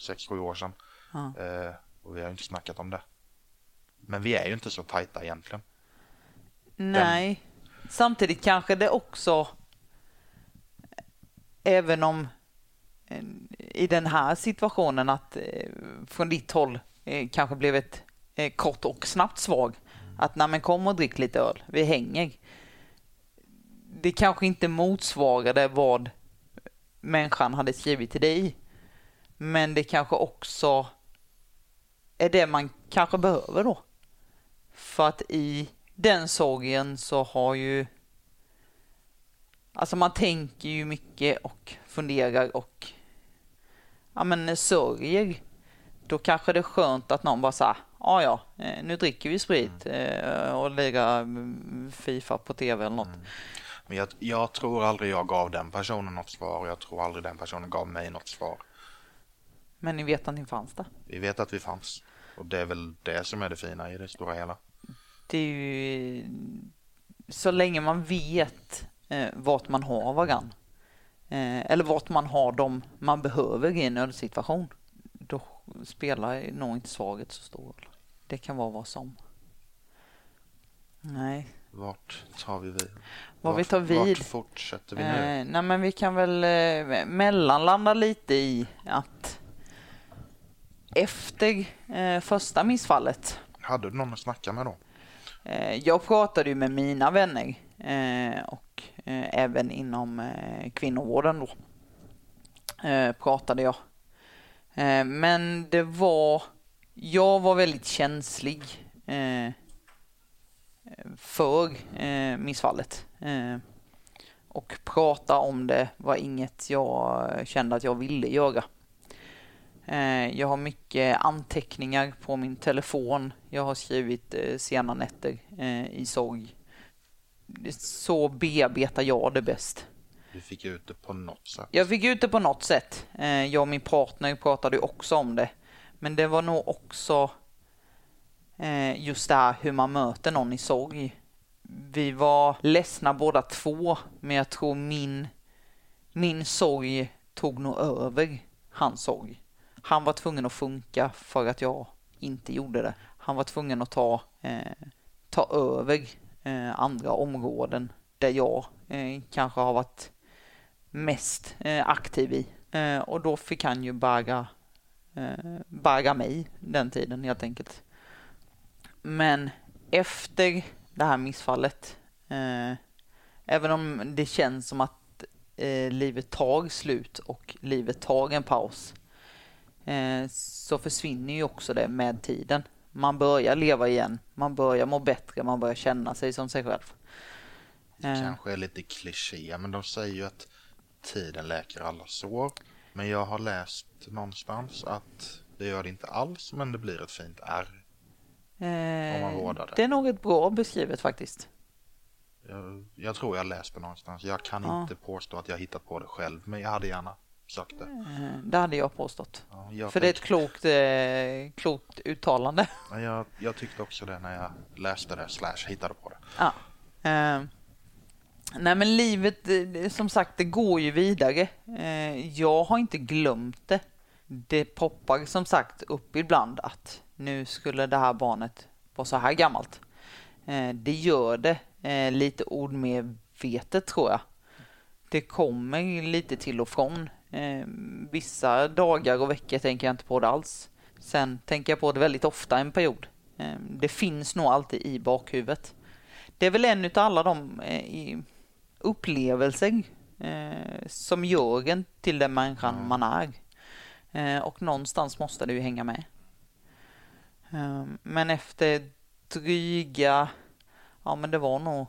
sex, sju år sedan. Eh, och vi har inte snackat om det. Men vi är ju inte så tajta egentligen. Nej. Den... Samtidigt kanske det också, även om eh, i den här situationen att eh, från ditt håll eh, kanske blev ett kort och snabbt svar. Att nej men kom och drick lite öl, vi hänger. Det kanske inte motsvarade vad människan hade skrivit till dig. Men det kanske också är det man kanske behöver då. För att i den sorgen så har ju Alltså man tänker ju mycket och funderar och ja men sörjer. Då kanske det är skönt att någon bara såhär ja ja, eh, nu dricker vi sprit mm. Eh, och lirar mm, Fifa på tv eller något. Mm. Men jag, jag, tror aldrig jag gav den personen något svar och jag tror aldrig den personen gav mig något svar. Men ni vet att ni fanns där. Vi vet att vi fanns. Och det är väl det som är det fina i det stora hela. Det är ju så länge man vet eh, vart man har varann. Eh, eller vart man har dem man behöver i en nödsituation. Då spelar nog inte svaret så stor roll. Det kan vara vad som. Nej. Vart tar vi vid? Var vi tar vid? Vart fortsätter vi nu? Eh, nej men vi kan väl eh, mellanlanda lite i att efter eh, första missfallet. Hade du någon att snacka med då? Eh, jag pratade ju med mina vänner eh, och eh, även inom eh, kvinnovården då. pratade jag. men det var, jag var väldigt känslig för missfallet. och prata om det var inget jag kände att jag ville göra. Eh, jag har mycket anteckningar på min telefon. Jag har skrivit eh, sena nätter eh, i sorg. Så bearbetar jag det bäst. Du fick ut det på något sätt? Jag fick ut det på något sätt. Jag och min partner pratade också om det. Men det var nog också eh, just det här hur man möter någon i sorg. Vi var ledsna båda två, men jag tror min, min sorg tog nog över hans sorg. Han var tvungen att funka för att jag inte gjorde det. Han var tvungen att ta, eh, ta över eh, andra områden där jag eh, kanske har varit mest eh, aktiv i. Eh, och då fick han ju bära, eh, mig den tiden helt enkelt. Men efter det här missfallet, även om det känns som att livet tar slut och livet tar en paus, Eh, så försvinner ju också det med tiden. Man börjar leva igen, man börjar må bättre, man börjar känna sig som sig själv. Det eh. kanske är lite kliché, men de säger ju att tiden läker alla sår. Men jag har läst någonstans att det gör det inte alls, men det blir ett fint ärr. Eh, om man vårdar det. Det är nog ett bra beskrivet faktiskt. Jag, jag tror jag läste någonstans. Jag kan ja. inte påstå att jag hittat på det själv, men jag hade gärna sökte. Eh, det hade jag påstått. Ja, jag För det är ett klokt, eh, klokt uttalande. Ja, jag, jag, tyckte också det när jag läste det slash hittade på det. Ja. Nej men livet, som sagt, det går ju vidare. Eh, jag har inte glömt det. Det poppar som sagt upp ibland att nu skulle det här barnet vara så här gammalt. Eh, det gör det eh, lite ordmedvetet tror jag. Det kommer lite till och från. Vissa dagar och veckor tänker jag inte på det alls. Sen tänker jag på det väldigt ofta en period. Det finns nog alltid i bakhuvudet. Det är väl en av alla de upplevelser eh, som gör en till den människan mm. man är. Eh, och någonstans måste det ju hänga med. Eh, men efter dryga, ja men det var nog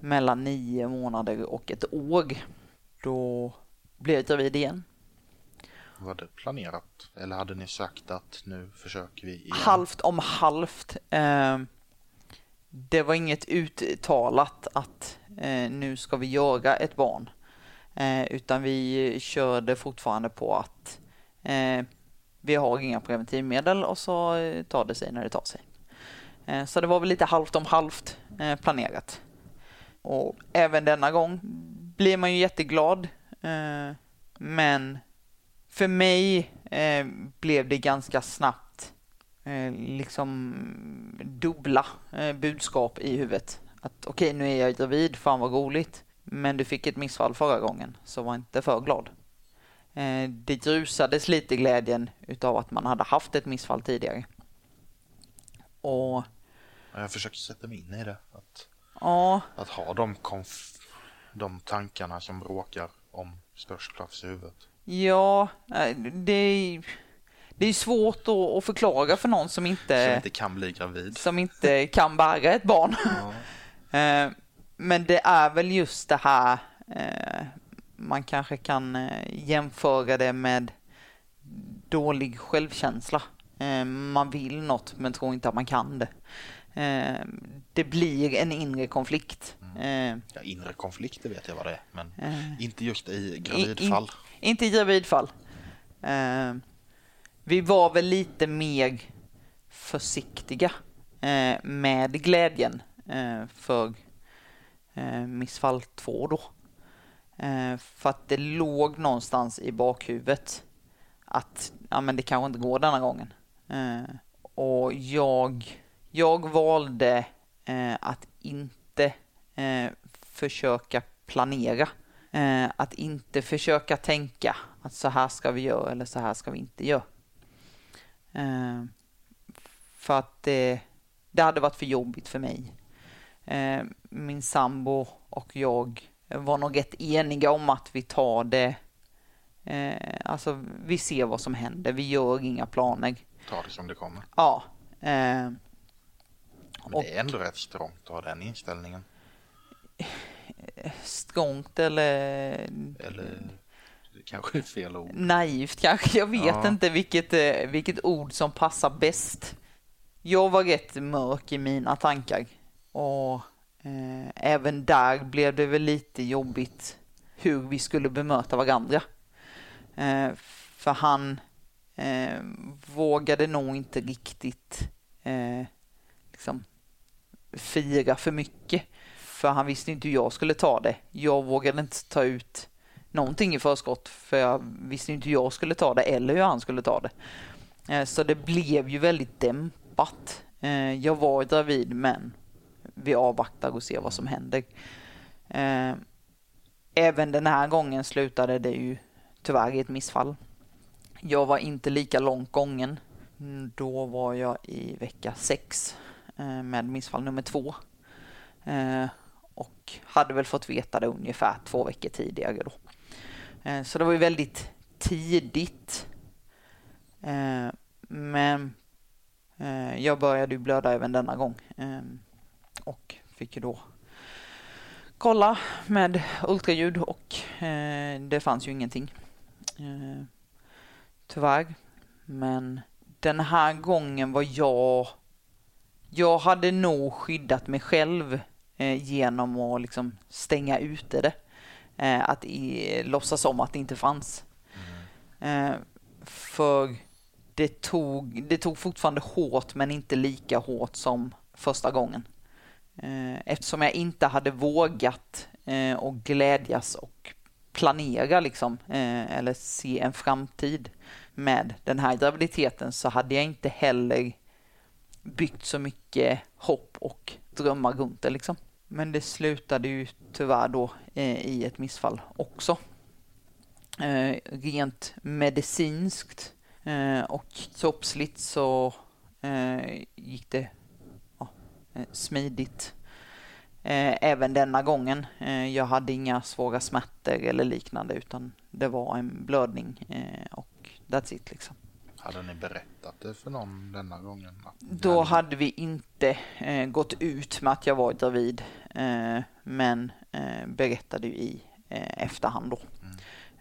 mellan nio månader och ett år. Då blev gravid igen. Var det planerat? Eller hade ni sagt att nu försöker vi igen? Halvt om halvt. Eh, det var inget uttalat att Eh, nu ska vi göra ett barn. Eh, utan vi körde fortfarande på att eh, vi har inga preventivmedel och så eh, tar det sig när det tar sig. Så det var väl lite halvt om halvt planerat. Och även denna gång blir man ju jätteglad Eh, men för mig eh, blev det ganska snabbt eh, liksom dubbla budskap i huvudet. Att okej, okay, nu är jag gravid, fan vad roligt. Men du fick ett missfall förra gången, så var inte för glad. Det grusades lite glädjen utav att man hade haft ett missfall tidigare. Och... Jag försöker sätta mig in i det. Att, ja. att ha de, konf de tankarna som bråkar om störst plats i huvudet? Ja, eh, det är, det är svårt att förklara för någon som inte, som inte kan bli gravid. Som inte kan bära ett barn. Ja. Eh, men det är väl just det här, eh, man kanske kan jämföra det med dålig självkänsla. Man vill något men tror inte att man kan det. Det blir en inre konflikt. Eh, ja, inre konflikter vet jag vad det är, men eh, inte just i gravidfall. In, inte i gravidfall. Eh, vi var väl lite mer försiktiga eh, med glädjen eh, Eh, för eh, missfall 2 då. Eh, för att det låg någonstans i bakhuvudet att ja, men det kanske inte går denna gången. Eh, och jag, jag valde eh, att inte eh, försöka planera. Eh, att inte försöka tänka att så här ska vi göra eller så här ska vi inte göra. Eh, för att det, det hade varit för jobbigt för mig. Eh, min sambo och jag var nog rätt eniga om att vi tar det Eh, alltså, vi ser vad som händer. Vi gör inga planer. Ta det som det kommer. Ja. Eh, Men det är ändå rätt strångt att ha den inställningen. Strångt eller... Eller kanske fel ord. Naivt kanske. Jag vet ja. inte vilket, vilket ord som passar bäst. Jag var rätt mörk i mina tankar. Och eh, även där blev det väl lite jobbigt hur vi skulle bemöta varandra. Eh, för han eh, vågade nog inte riktigt eh, liksom fira för mycket. För han visste inte hur jag skulle ta det. Jag vågade inte ta ut någonting i förskott för jag visste inte hur jag skulle ta det eller hur han skulle ta det. Eh, så det blev ju väldigt dämpat. Eh, jag var gravid men vi avvaktar och ser vad som händer. Eh, även den här gången slutade det ju tyvärr i ett missfall. Jag var inte lika långt gången. Mm, då var jag i vecka sex eh, med missfall nummer två. Eh, och hade väl fått veta det ungefär två veckor tidigare då. Eh, så det var ju väldigt tidigt. Eh, men eh, jag började ju blöda även denna gång. Och fick ju då kolla med ultraljud och det fanns ju ingenting. Eh, tyvärr. Men den här gången var jag... Jag hade nog skyddat mig själv eh, genom att liksom stänga ute det. Eh, att i, låtsas om att det inte fanns. Mm. Eh, för det tog, det tog fortfarande hårt men inte lika hårt som första gången. Eh, eftersom jag inte hade vågat eh, och glädjas och planera liksom, eh, eller se en framtid med den här graviditeten så hade jag inte heller byggt så mycket hopp och drömmar runt det. Liksom. Men det slutade ju tyvärr då i ett missfall också. Rent medicinskt och kroppsligt så gick det smidigt Eh, även denna gången. Eh, jag hade inga svåra smärtor eller liknande utan det var en blödning eh, och that's it liksom. Hade ni berättat det för någon denna gången? Då hade vi inte eh, gått ut med att jag var gravid eh, men eh, berättade i efterhand då.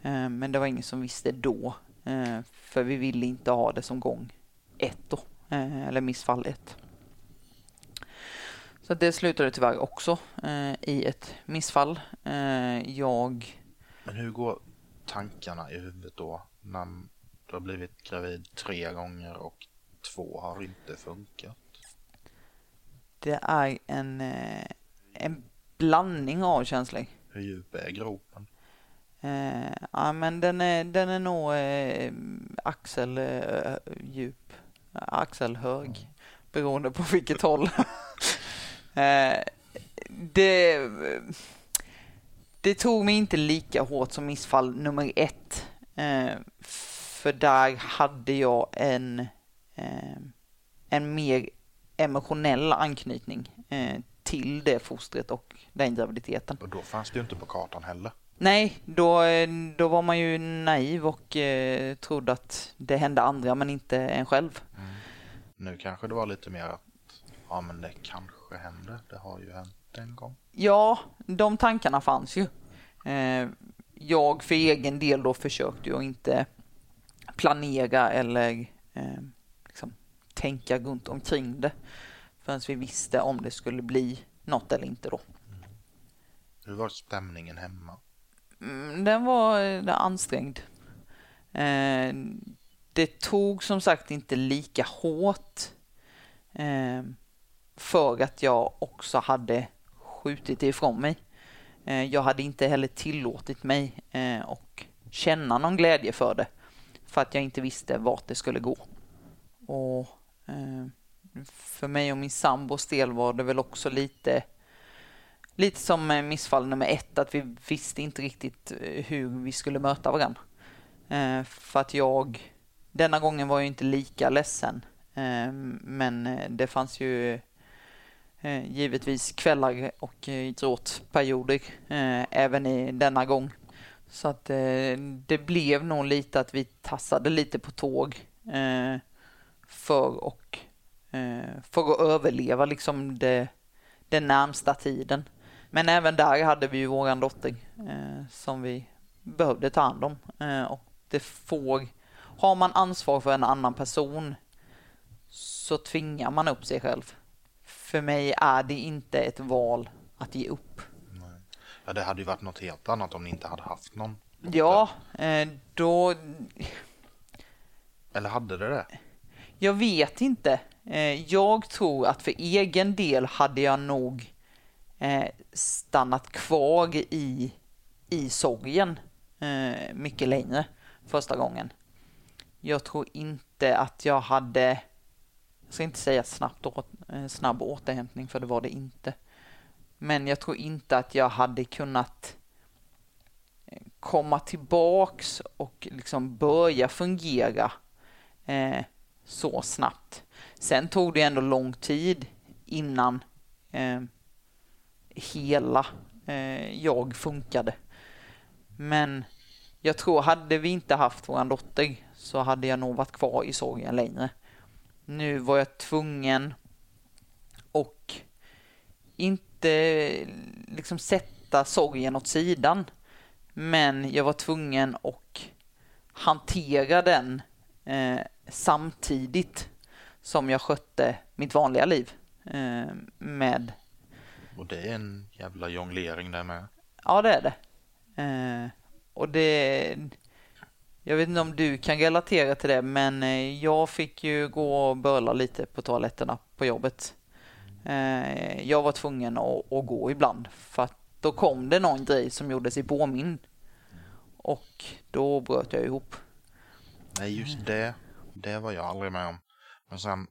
Mm. men det var ingen som visste då för vi ville inte ha det som gång ett då, eller missfall ett. Så det slutade tyvärr också eh, i ett missfall. Eh, jag... Men hur går tankarna i huvudet då när du har blivit gravid tre gånger och två har inte funkat? Det är en, eh, en blandning av känslor. Hur djup är gropen? Eh, ja, men den är, den är nog eh, axeldjup, eh, axelhög, mm. beroende på vilket håll. Eh, det, det tog mig inte lika hårt som missfall nummer ett. Eh, för där hade jag en, eh, en mer emotionell anknytning till det fostret och den graviditeten. Och då fanns det ju inte på kartan heller. Nej, då, då var man ju naiv och eh, trodde att det hände andra men inte en själv. Mm. Nu kanske det var lite mer att ja men det kanske händer. Det har ju hänt en gång. Ja, de tankarna fanns ju. Eh, jag för egen del då försökte ju inte planera eller eh, liksom, tänka runt omkring det förrän vi visste om det skulle bli något eller inte då. Mm. Hur var stämningen hemma? Mm, den var eh, ansträngd. Det tog som sagt inte lika hårt för att jag också hade skjutit det ifrån mig. Eh, jag hade inte heller tillåtit mig att och känna någon glädje för det för att jag inte visste vart det skulle gå. Och eh, för mig och min sambos del var det väl också lite lite som missfall nummer ett, att vi visste inte riktigt hur vi skulle möta varandra. För att jag, denna gången var jag inte lika ledsen, men det fanns ju Eh, givetvis kvällar och eh, idrottsperioder eh, även i denna gång. Så att det blev nog lite att vi tassade lite på tåg för, och, för att överleva liksom det, den närmsta tiden. Men även där hade vi ju våran dotter som vi behövde ta hand om. Och det får, har man ansvar för en annan person så tvingar man upp sig själv. För mig är det inte ett val att ge upp. Nej. Ja, det hade ju varit något helt annat om ni inte hade haft någon. Ja, då... Eller hade det det? Jag vet inte. Eh, jag tror att för egen del hade jag nog eh, stannat kvar i, i sorgen eh, mycket längre första gången. Jag tror inte att jag hade, jag ska inte säga snabbt åt, eh, snabb återhämtning för det var det inte. Men jag tror inte att jag hade kunnat eh, komma tillbaks och liksom börja fungera eh, så snabbt. Sen tog det ändå lång tid innan eh, hela eh, jag funkade. Men jag tror, hade vi inte haft vår dotter så hade jag nog varit kvar i sorgen längre. Nu var jag tvungen och inte liksom sätta sorgen åt sidan. Men jag var tvungen att hantera den eh, samtidigt som jag skötte mitt vanliga liv eh, med... Och det är en jävla jonglering där med. Ja, det är det. Eh, och det... Jag vet inte om du kan relatera till det, men eh, jag fick ju gå och böla lite på toaletterna på jobbet. Eh, jag var tvungen att, att, gå ibland, för att då kom det någon grej som gjorde sig påmind. Och då bröt jag ihop. Nej, just det det var jag aldrig med om. Men sen,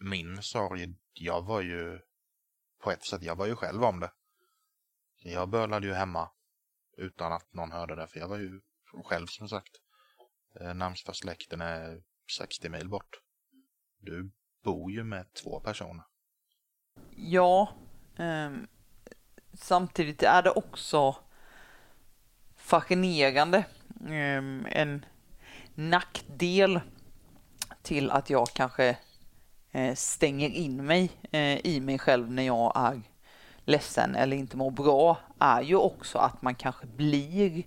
min sorg, jag var ju på ett sätt, jag var ju själv om det. Jag bölade ju hemma utan att någon hörde det, för jag var ju själv som sagt. Eh, närmsta släkten är 60 mil bort. Du bor ju med två personer. Ja, eh, samtidigt är det också fascinerande. Eh, en nackdel till att jag kanske eh, stänger in mig eh, i mig själv när jag är ledsen eller inte mår bra är ju också att man kanske blir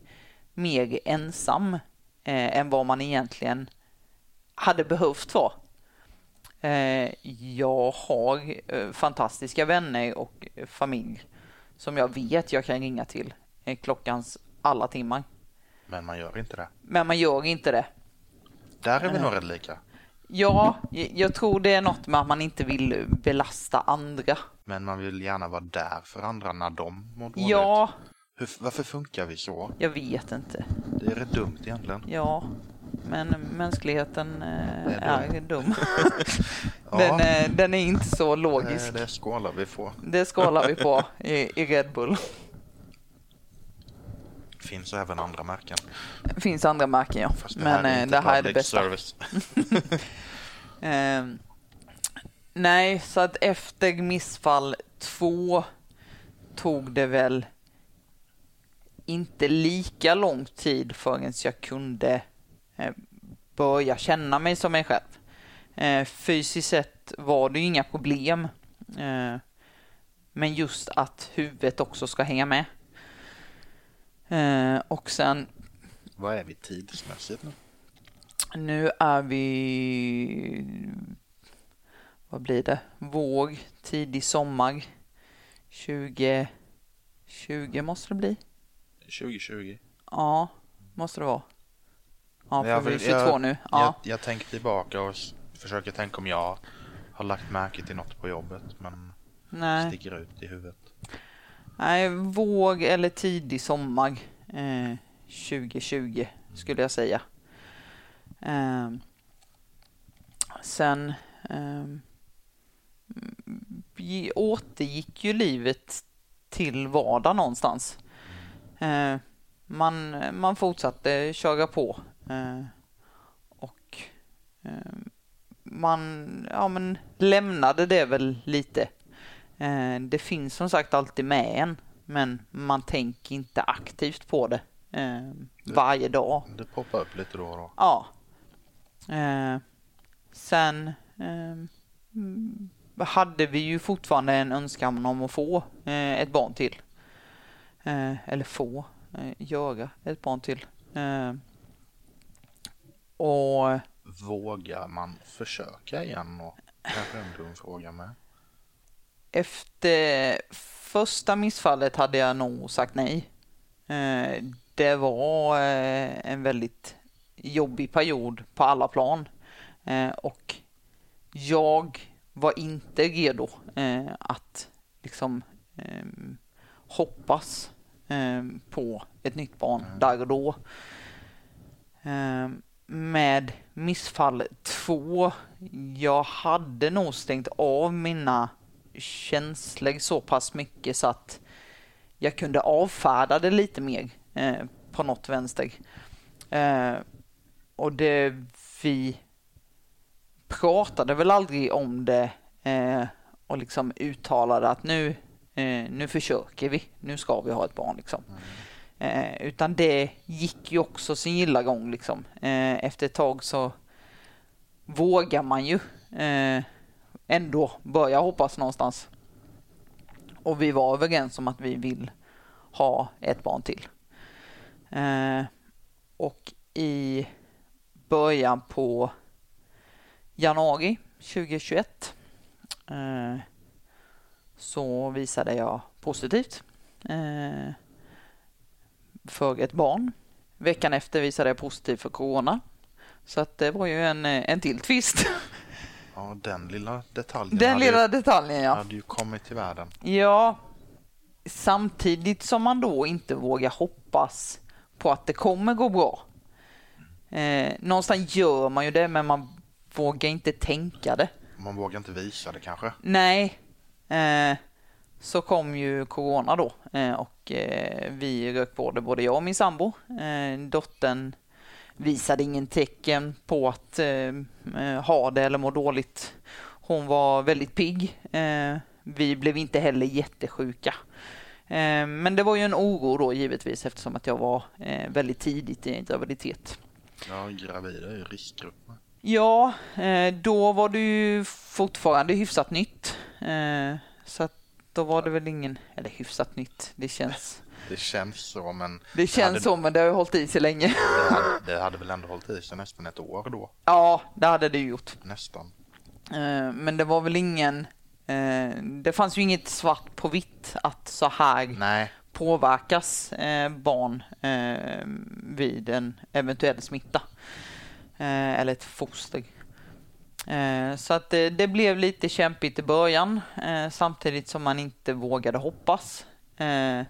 mer ensam eh, än vad man egentligen hade behövt vara. Jag har fantastiska vänner och familj som jag vet jag kan ringa till klockans alla timmar. Men man gör inte det. Men man gör inte det. Där är vi nog rätt lika. Ja, jag tror det är något med att man inte vill belasta andra. Men man vill gärna vara där för andra när de mår dåligt. Ja. Hur, varför funkar vi så? Jag vet inte. Det är rätt dumt egentligen. Ja, men mänskligheten eh, är, är dum. den, ja. eh, den, är inte så logisk. Det, det skålar vi på. Det skålar vi på i, i Red Bull. finns även andra märken. Finns andra märken, ja. Fast det Men här eh, det här är det bästa. eh, nej, så att efter missfall två tog det väl inte lika lång tid förrän jag kunde eh, börja känna mig som mig själv. Eh, fysiskt sett var det ju inga problem. Eh, men just att huvudet också ska hänga med. Och sen... Vad är vi tidsmässigt nu? Nu är vi... Vad blir det? Vår, tidig sommar. 2020 måste det bli. 2020? Ja, måste det vara. Ja, för vi är vill- 22 jag- nu. Ja. Jag, jag tänker tillbaka och försöker tänka om jag har lagt märke till något på jobbet men Nej. sticker ut i huvudet. Nej, våg eller tidig sommar eh, 2020 skulle jag säga. Eh, sen eh, vi återgick ju livet till vardag någonstans. Eh, man, man fortsatte köra på. Eh, och eh, man ja, men lämnade det väl lite. Det finns som sagt alltid med en, men man tänker inte aktivt på det varje dag. Det poppar upp lite då och då. Ja. Sen mm, hade vi ju fortfarande en önskan om att få ett barn till. Eh, eller få, eh, göra ett barn till. Eh, och Vågar man försöka igen? Och kanske en dum fråga med. Efter första missfallet hade jag nog sagt nej. Eh, Det var en väldigt jobbig period på alla plan. Och jag var inte redo att liksom eh, hoppas eh, på ett nytt barn där och då. Eh, Med missfall två, jag hade nog stängt av mina känslor så pass mycket så att jag kunde avfärda det lite mer eh, på något vänster. Eh, och det vi pratade väl aldrig om det eh, och liksom uttalade att nu, nu försöker vi, nu ska vi ha ett barn liksom. Eh, utan det gick ju också sin gilla gång liksom. Eh, efter ett tag så vågar man ju eh, ändå börja hoppas någonstans. Och vi var överens om att vi vill ha ett barn till. Eh, och i början på januari 2021 eh, så visade jag positivt eh, för ett barn. Veckan efter visade jag positivt för corona. Så att det var ju en, eh, en till twist. Ja, den lilla detaljen Den lilla ju, detaljen ja. hade ju kommit till världen. Ja, samtidigt som man då inte vågar hoppas på att det kommer gå bra. Eh, någonstans gör man ju det, men man vågar inte tänka det. Man vågar inte visa det kanske. Nej, Eh, så kom ju corona då eh, och eh, vi rök på det, både jag och min sambo. Dottern visade ingen tecken på att ha det eller må dåligt. Hon var väldigt pigg. Vi blev inte heller jättesjuka. Men det var ju en oro då givetvis eftersom att jag var väldigt tidigt i en graviditet. Ja, gravida är ju riskgrupper. Ja, eh, då var det ju fortfarande hyfsat nytt. Eh, så att då var det väl ingen, eller hyfsat nytt, det känns, Det känns så, men det känns hade- så men det har ju hållit i sig länge. det hade, det hade väl ändå hållit i sig nästan ett år då. Ja, det hade det gjort. Nästan. Eh, Men det var väl ingen, det fanns ju inget svart på vitt att så här Nej, påverkas barn vid en eventuell smitta. Eh, eller ett foster. Eh, så att det, det blev lite kämpigt i början eh, samtidigt som man inte vågade hoppas. Eh,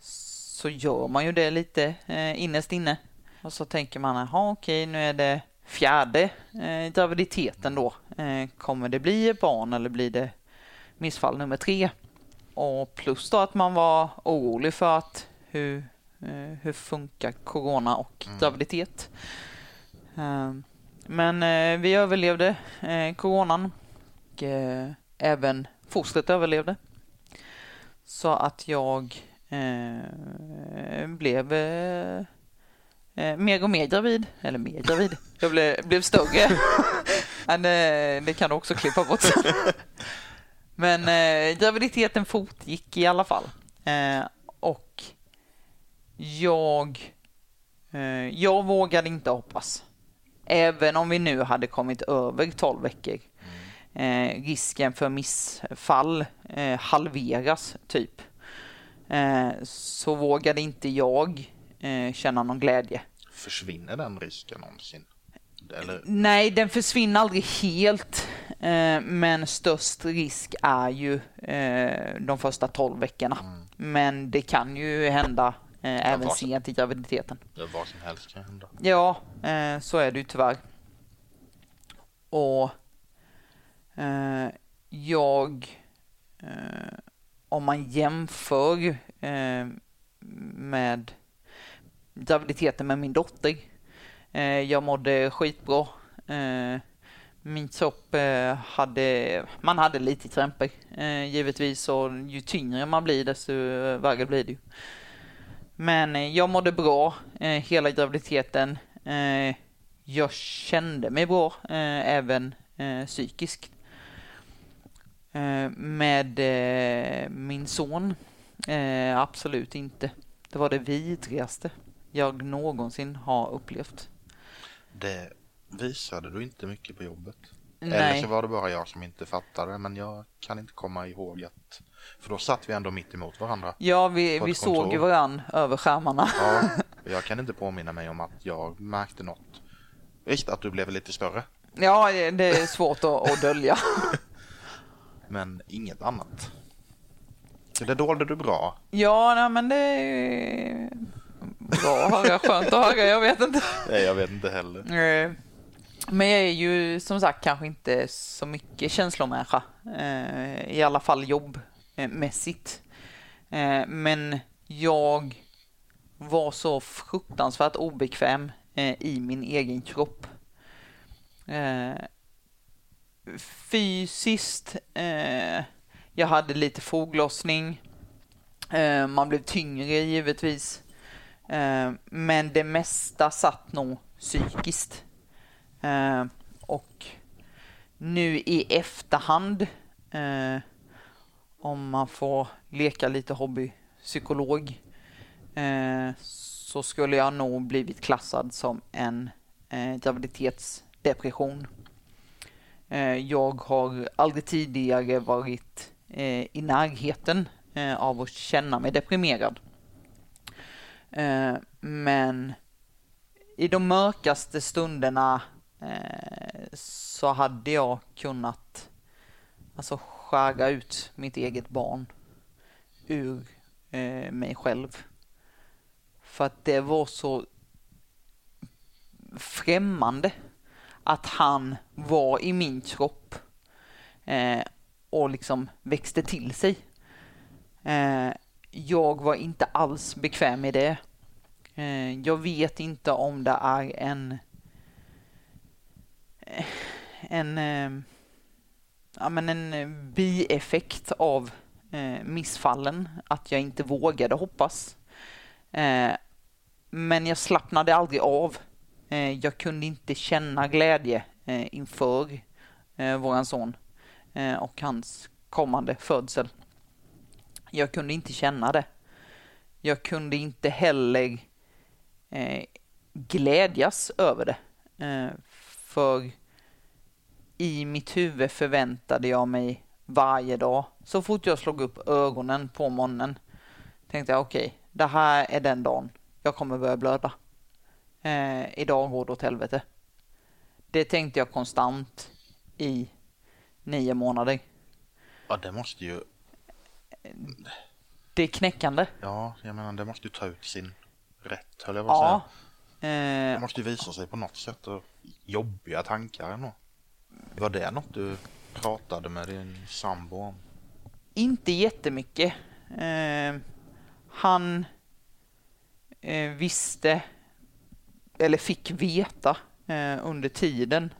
så gör man ju det lite eh, innerst inne. Och så tänker man, jaha okej nu är det fjärde eh, graviditeten då. Eh, kommer det bli ett barn eller blir det missfall nummer tre? Och plus då att man var orolig för att hur, eh, hur funkar corona och Mm. graviditet. Eh, Men eh, vi överlevde eh, coronan och eh, även fostret överlevde. Så att jag blev mer och mer gravid. Eller mer gravid. Jag blev, blev större. Men det kan du också klippa bort. Men eh, graviditeten fortgick i alla fall. Eh, och jag, eh, jag vågade inte hoppas. Även om vi nu hade kommit över 12 veckor. Eh, risken för missfall eh, halveras typ. Eh, så vågade inte jag eh, känna någon glädje. försvinner den risken någonsin? Eller? Nej, den försvinner aldrig helt. Eh, men störst risk är ju eh, de första 12 veckorna. Mm. Men det kan ju hända eh, även sent i graviditeten. Ja, vad som helst kan hända. Ja, så är det ju tyvärr. Och jag, om man jämför med graviditeten med min dotter. Jag mådde skitbra min kropp eh, hade, man hade lite krämpor eh, givetvis och ju tyngre man blir desto värre blir det ju. Men eh, jag mådde bra hela graviditeten. Jag kände mig bra även psykiskt. Med min son, absolut inte. Det var det vidrigaste jag någonsin har upplevt. Det visade du inte mycket på jobbet. Nej. Eller så var det bara jag som inte fattade, men jag kan inte komma ihåg att... För då satt vi ändå mitt emot varandra. Ja, vi, vi såg ju varandra över skärmarna. Ja, jag kan inte påminna mig om att jag märkte något. Visst, att du blev lite större. Ja, det är svårt att, att dölja. men inget annat. Det dolde du bra. Ja, nej, men det är bra att höra. Skönt att höra, jag vet inte. Nej, jag vet inte heller. Men jag är ju som sagt kanske inte så mycket känslomänniska. Eh, I alla fall jobbmässigt. Eh, mässigt, eh, men jag var så fruktansvärt obekväm eh, i min egen kropp. Fysiskt, jag hade lite foglossning. Man blev tyngre givetvis. Men det mesta satt nog psykiskt. Och nu i efterhand, eh, om man får leka lite hobbypsykolog, eh, så skulle jag nog blivit klassad som en eh, graviditetsdepression. Eh, jag har aldrig tidigare varit eh, i närheten eh, av att känna mig deprimerad. Eh, men i de mörkaste stunderna eh, så hade jag kunnat alltså skära ut mitt eget barn ur eh, mig själv. För att det var så främmande att han var i min kropp eh, och liksom växte till sig. Eh, jag var inte alls bekväm i det. Eh, jag vet inte om det är en eh, en, eh, ja, men en eh, bieffekt av eh, missfallen, att jag inte vågade hoppas. Eh, men jag slappnade aldrig av. Eh, jag kunde inte känna glädje inför våran son och hans kommande födsel. Jag kunde inte känna det. Jag kunde inte heller glädjas över det. För i mitt huvud förväntade jag mig varje dag, så fort jag slog upp ögonen på morgonen, tänkte jag okej, okay, det här är den dagen jag kommer börja blöda. Eh, idag går det åt helvete. Det tänkte jag konstant i nio månader. Ja, det måste ju... Det är knäckande. Ja, jag menar det måste ju ta ut sin rätt, höll jag på att ja. säga. Eh... Det måste ju visa sig på något sätt och jobbiga tankar ändå. Var det något du pratade med din sambo om? Inte jättemycket. Eh, han eh, visste, eller fick veta eh, under tiden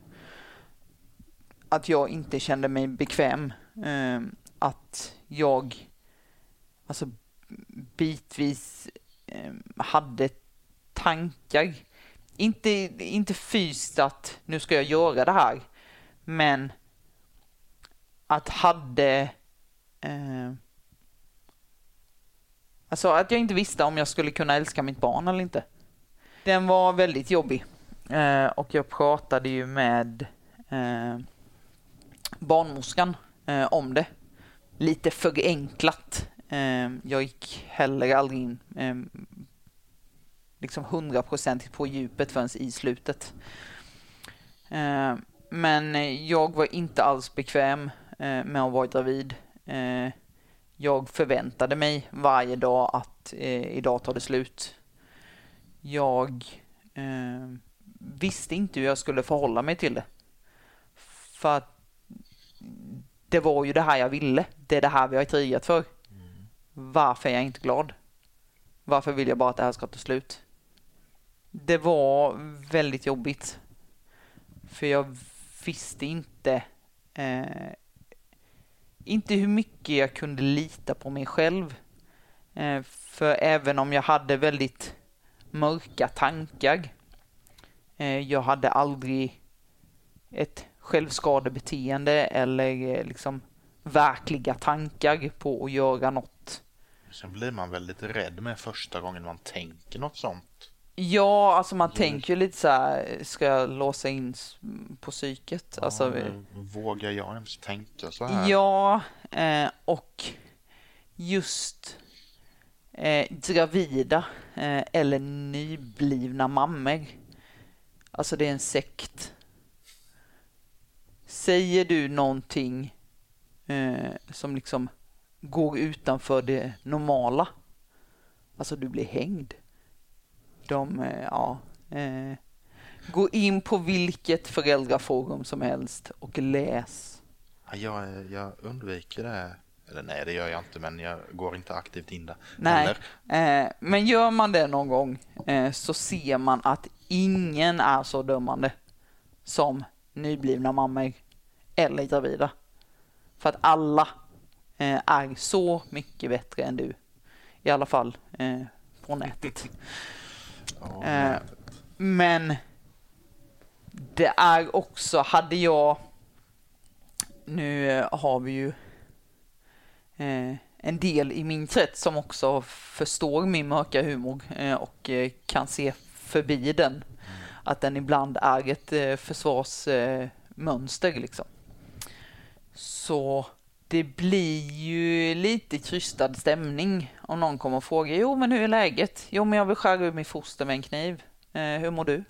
att jag inte kände mig bekväm. Eh, att jag alltså bitvis eh, hade tankar. Inte, inte fysiskt att nu ska jag göra det här. Men att hade... Eh, alltså att jag inte visste om jag skulle kunna älska mitt barn eller inte. Den var väldigt jobbig. Eh, och jag pratade ju med eh, barnmorskan eh, om det. Lite förenklat. Eh, jag gick heller aldrig in eh, liksom hundraprocentigt på djupet förrän i slutet. Eh, Eh, men jag var inte alls bekväm eh, med att vara gravid. Eh, jag förväntade mig varje dag att eh, idag tar det slut. Jag eh, visste inte hur jag skulle förhålla mig till det. För att det var ju det här jag ville. Det är det här vi har krigat för. Varför är jag inte glad? Varför vill jag bara att det här ska ta slut? Det var väldigt jobbigt. För jag visste inte eh, inte hur mycket jag kunde lita på mig själv. Eh, för även om jag hade väldigt mörka tankar, eh, jag hade aldrig ett självskadebeteende eller eh, liksom verkliga tankar på att göra något. Sen blir man väldigt rädd med första gången man tänker något sånt. Ja, alltså man tänker ju lite så här, ska jag låsa in på psyket? Ja, alltså, vågar jag ens tänka så här? Ja, eh, och just eh, gravida eh, eller nyblivna mammor. Alltså det är en sekt. Säger du någonting eh, som liksom går utanför det normala, alltså du blir hängd. De, eh, ja, eh, gå in på vilket föräldraforum som helst och läs. Ja, jag, jag undviker det. Eller nej, det gör jag inte, men jag går inte aktivt in där. Nej, eh, men gör man det någon gång eh, så ser man att ingen är så dömande som nyblivna mammor eller gravida. För att alla eh, är så mycket bättre än du. I alla fall eh, på nätet oh, men det är också, hade jag... Nu har vi ju eh, en del i min krets som också förstår min mörka humor eh, och eh, kan se förbi den. Mm. Att den ibland är ett eh, försvarsmönster liksom. Så det blir ju lite krystad stämning om någon kommer och frågar jo men hur är läget? Jo men jag vill skära ur mitt foster med en kniv. Eh, hur mår du?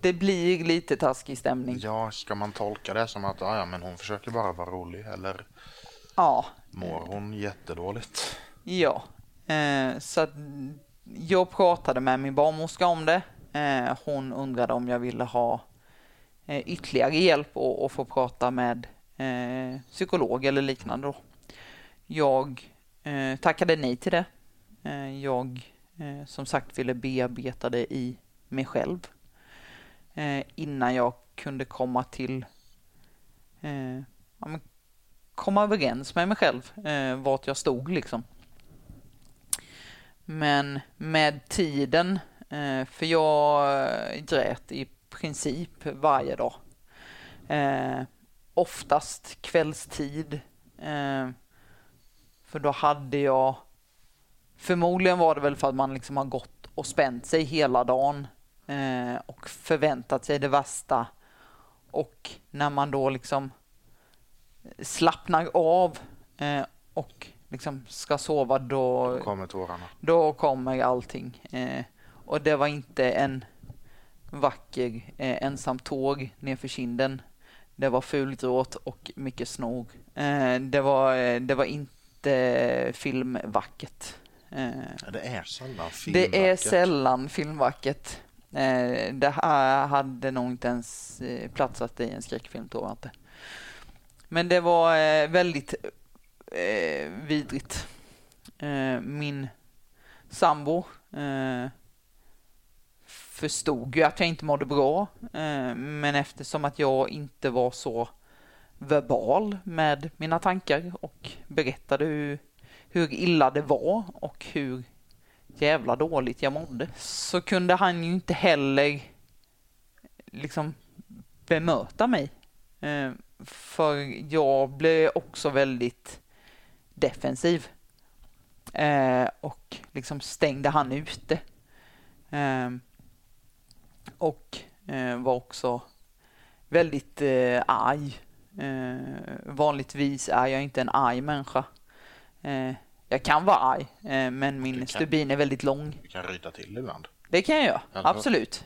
Det blir lite taskig stämning. Ja, ska man tolka det som att ja, men hon försöker bara vara rolig eller ja. mår hon jättedåligt? Ja, eh, så att jag pratade med min barnmorska om det. Eh, hon undrade om jag ville ha eh, ytterligare hjälp och, och få prata med eh, psykolog eller liknande. Då. Jag eh, tackade nej till det. Eh, jag eh, som sagt ville bearbeta det i mig själv eh, innan jag kunde komma till eh, ja, komma överens med mig själv eh, vart jag stod liksom. Men med tiden, eh, för jag eh, grät i princip varje dag. Eh, oftast kvällstid. Eh, för då hade jag, förmodligen var det väl för att man liksom har gått och spänt sig hela dagen eh, och förväntat sig det värsta. Och när man då liksom slappnar av eh, och liksom ska sova då, då kommer tårarna. Då kommer allting. Eh, och det var inte en vacker eh, ensam tåg nerför kinden det var fulgråt och mycket snog. Eh, det, var, eh, det var inte filmvackert. Eh, det är sällan filmvackert. Det är sällan filmvackert. Det här hade nog inte ens platsat i en skräckfilm tror jag inte. Men det var väldigt vidrigt. Min sambo förstod ju att jag inte mådde bra. Eh, men eftersom att jag inte var så verbal med mina tankar och berättade hur, hur illa det var och hur jävla dåligt jag mådde så kunde han ju inte heller liksom bemöta mig. Eh, för jag blev också väldigt defensiv eh, och liksom stängde han ute och eh, var också väldigt eh, arg. Eh, vanligtvis är jag inte en arg människa. Eh, Jag kan vara arg, men min kan- stubin är väldigt lång. Du kan ryta till ibland. Det kan jag göra, Alltså. absolut.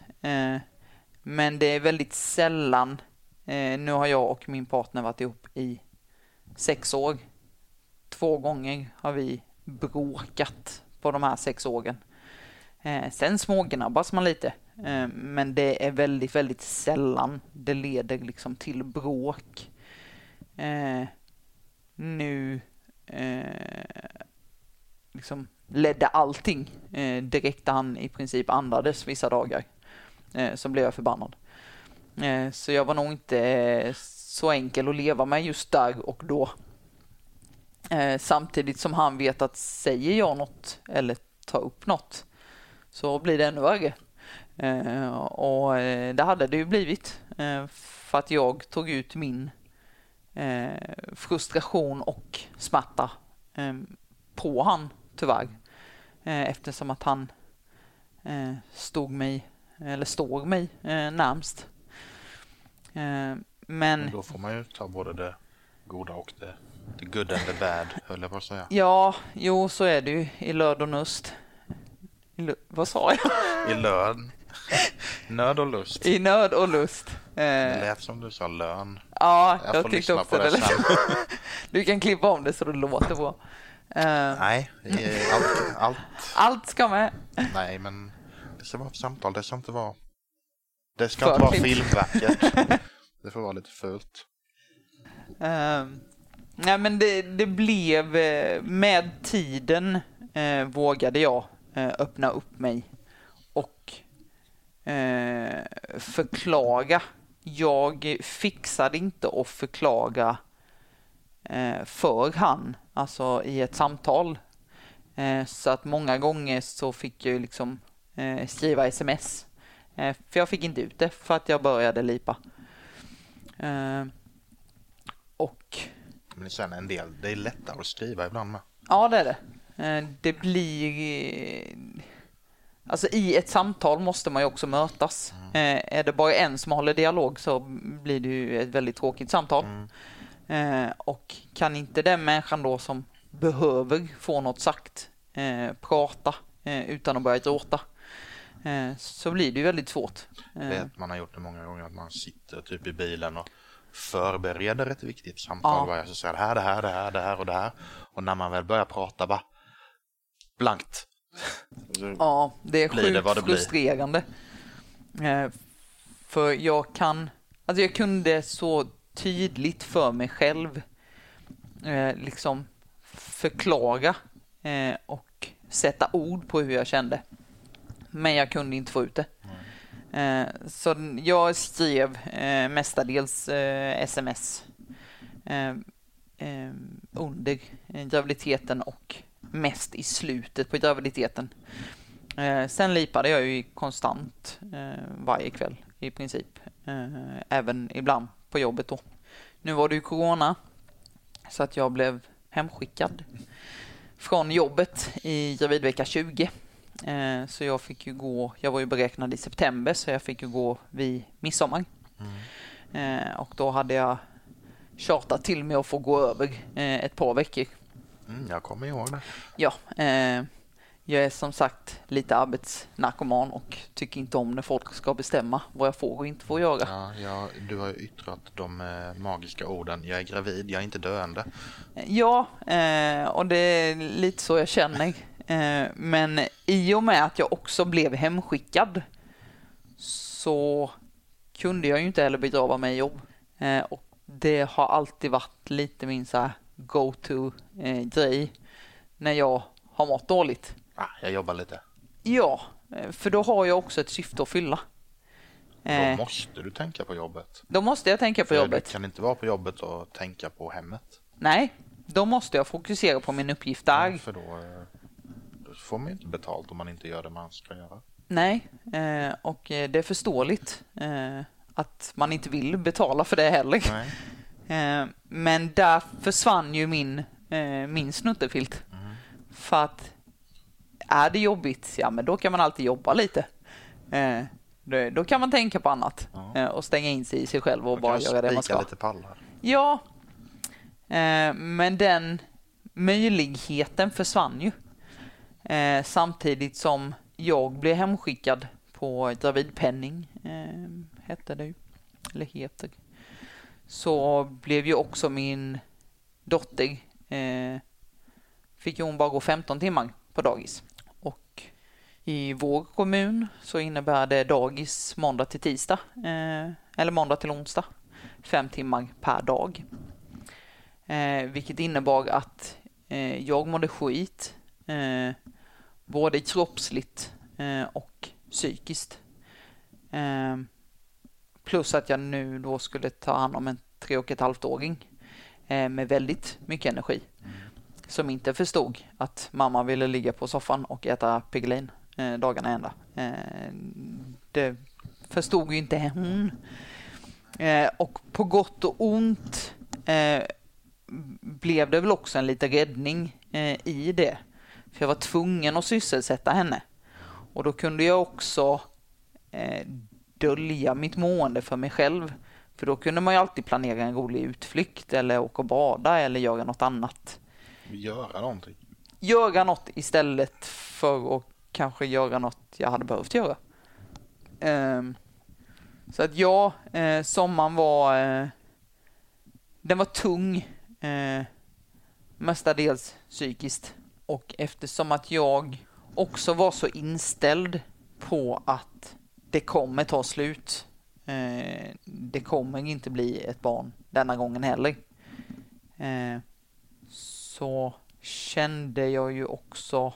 Men det är väldigt sällan. Nu har jag och min partner varit ihop i sex år. Två gånger har vi bråkat på de här sex åren. Sen smågnabbas man lite. Eh, men det är väldigt, väldigt sällan det leder liksom till bråk. Eh, Nu eh, liksom ledde allting eh, direkt när han i princip andades vissa dagar. Eh, så blev jag förbannad. Eh, så jag var nog inte eh, så enkel att leva med just där och då. Eh, samtidigt som han vet att säger jag något eller tar upp något så blir det ännu värre. Eh, och eh, det hade det ju blivit. Eh, för att jag tog ut min frustration och smärta på han tyvärr. Eftersom att han stod mig, eller står mig närmst. Men Men då får man ju ta både det goda och det, the good and the bad, höll jag på att säga. ja, jo så är det ju i löd och nust. I vad sa jag? I lön, nöd och lust. I nöd och lust. Det Eh, lät som du sa lön. ja, Jag jag, tyckte också det. det. Du kan klippa om det så det låter bra. Eh, Nej, allt, allt, allt ska med. nej men det ska vara ett samtal, det ska inte vara, det ska För inte vara filmvackert. Det får vara lite fult. Ehm, nej men det, det blev, med tiden eh, vågade jag eh, öppna upp mig eh, förklaga. Jag fixade inte att förklaga eh, för han, alltså i ett samtal. Eh, så att många gånger så fick jag ju liksom eh, skriva sms. Eh, för jag fick inte ut det för att jag började lipa. Eh, och Men sen en del, det är lättare att skriva ibland med. ja, det är det. Det blir... Alltså i ett samtal måste man ju också mötas. Eh, Är det bara en som håller dialog så blir det ju ett väldigt tråkigt samtal. Eh, Och kan inte den människan då som behöver få något sagt eh, prata utan att börja gråta så blir det ju väldigt svårt. Vet, man har gjort det många gånger att man sitter typ i bilen och förbereder ett viktigt samtal. Ja. Jag ska säga det här, det här, det här, det här och det här. Och när man väl börjar prata bara blankt. Ja, det är det sjukt det blir. frustrerande. Eh, för jag kan, alltså jag kunde så tydligt för mig själv eh, liksom förklara eh, och sätta ord på hur jag kände. Men jag kunde inte få ut det. Eh, så jag skrev mestadels sms under graviditeten och mest i slutet på graviditeten. Eh, sen lipade jag ju konstant eh, varje kväll i princip. Eh, även ibland på jobbet då. Nu var det ju corona så att jag blev hemskickad från jobbet i gravidvecka 20. Eh, så jag fick ju gå, jag var ju beräknad i september så jag fick ju gå vid midsommar. Eh, och då hade jag tjatat till mig att få gå över eh, ett par veckor. Mm, jag kommer ihåg det. Ja, eh, jag är som sagt lite arbetsnarkoman och tycker inte om när folk ska bestämma vad jag får och inte får göra. Ja, jag, du har yttrat de eh, magiska orden. Jag är gravid, jag är inte döende. Ja, eh, och det är lite så jag känner. Eh, men i och med att jag också blev hemskickad så kunde jag ju inte heller begrava mig i jobb. Eh, och det har alltid varit lite min så här go-to-grej när jag har mått dåligt. Ah, jag jobbar lite. Ja, eh, för då har jag också ett syfte att fylla. Då Eh, måste du tänka på jobbet. då måste jag tänka på För jobbet. Du kan inte vara på jobbet och tänka på hemmet. Nej, då måste jag fokusera på min uppgift där. För då, eh, då får man ju inte betalt om man inte gör det man ska göra. Nej, eh, och eh, det är förståeligt eh, att man inte vill betala för det heller. Nej. Eh, men där försvann ju min, eh, min snuttefilt. För att är det jobbigt, ja men då kan man alltid jobba lite. Eh, då, kan man tänka på annat eh, och stänga in sig i sig själv och Då bara göra det man ska. lite pallar. Ja, men den möjligheten försvann ju. Samtidigt som jag blev hemskickad på gravidpenning, hette det ju, eller heter. Så blev ju också min dotter, eh, fick ju hon bara gå 15 timmar på dagis. Och i vår kommun så innebär det dagis måndag till tisdag, eh, eller måndag till onsdag, fem timmar per dag. Eh, vilket innebar att eh, jag mådde skit, eh, både kroppsligt eh, och psykiskt. Eh, Plus att jag nu då skulle ta hand om en tre och ett halvt åring eh, med väldigt mycket energi. Som inte förstod att mamma ville ligga på soffan och äta Piggelin eh, dagarna ända. Eh, det förstod ju inte hon. Och på gott och ont blev det väl också en liten räddning i det. För jag var tvungen att sysselsätta henne. Och då kunde jag också dölja mitt mående för mig själv. För då kunde man ju alltid planera en rolig utflykt eller åka och bada eller göra något annat. Göra någonting. Göra något istället för att kanske göra något jag hade behövt göra. Um, så att ja, eh, sommaren var... Eh, den var tung. Eh, mestadels psykiskt. Och eftersom att jag också var så inställd på att det kommer ta slut. Eh, det kommer inte bli ett barn denna gången heller. Eh, så kände jag ju också...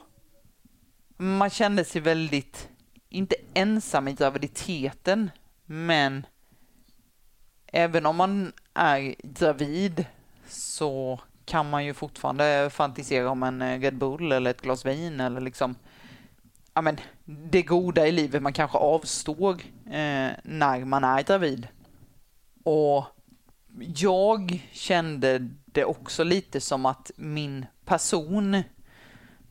Man kände sig väldigt, inte ensam i graviditeten, men även om man är gravid så kan man ju fortfarande fantisera om en eh, Red Bull eller ett glas vin eller liksom ja, men, det goda i livet man kanske avstår eh, när man är gravid. Och jag kände det också lite som att min person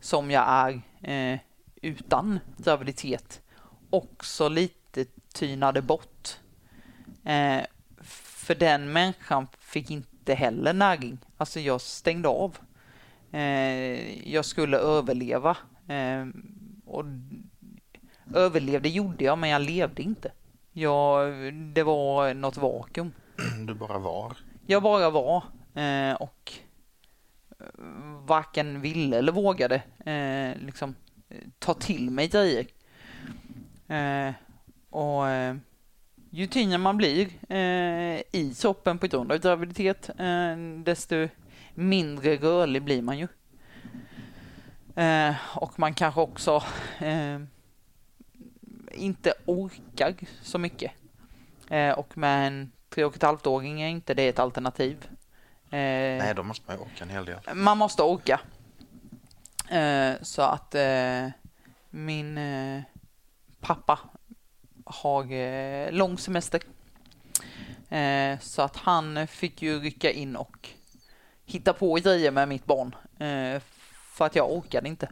som jag är eh, utan graviditet också lite tynade bort. Eh, för den människan fick inte heller näring. Alltså jag stängde av. Eh, jag skulle överleva. Eh, Eh, och överlevde gjorde jag, men jag levde inte. Jag, det var något vakuum. Du bara var. Jag bara var. Eh, och varken ville eller vågade eh, liksom ta till mig grejer. Eh, och eh, ju tyngre man blir eh, i soppen på grund av graviditet, eh, desto mindre rörlig blir man ju. Eh, och man kanske också eh, inte orkar så mycket. Eh, och med en tre och ett halvt åring är inte det ett alternativ. Nej, då måste man ju orka en hel del. Man måste orka. så att min pappa har eh, lång semester. Eh, så att han fick ju rycka in och hitta på grejer med mitt barn. För att jag orkade inte.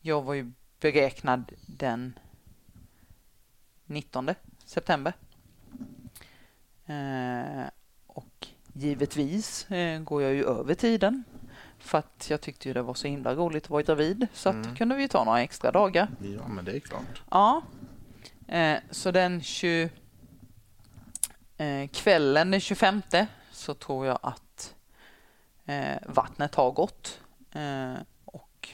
Jag var ju beräknad den 19 september. Eh, och givetvis eh, går jag ju över tiden. För att jag tyckte ju det var så himla roligt att vara gravid. Så mm. att kunde vi ta några extra dagar. Ja, men det är klart. Ja, Eh, så den 20, eh, kvällen den 25 så tror jag att eh, vattnet har gått och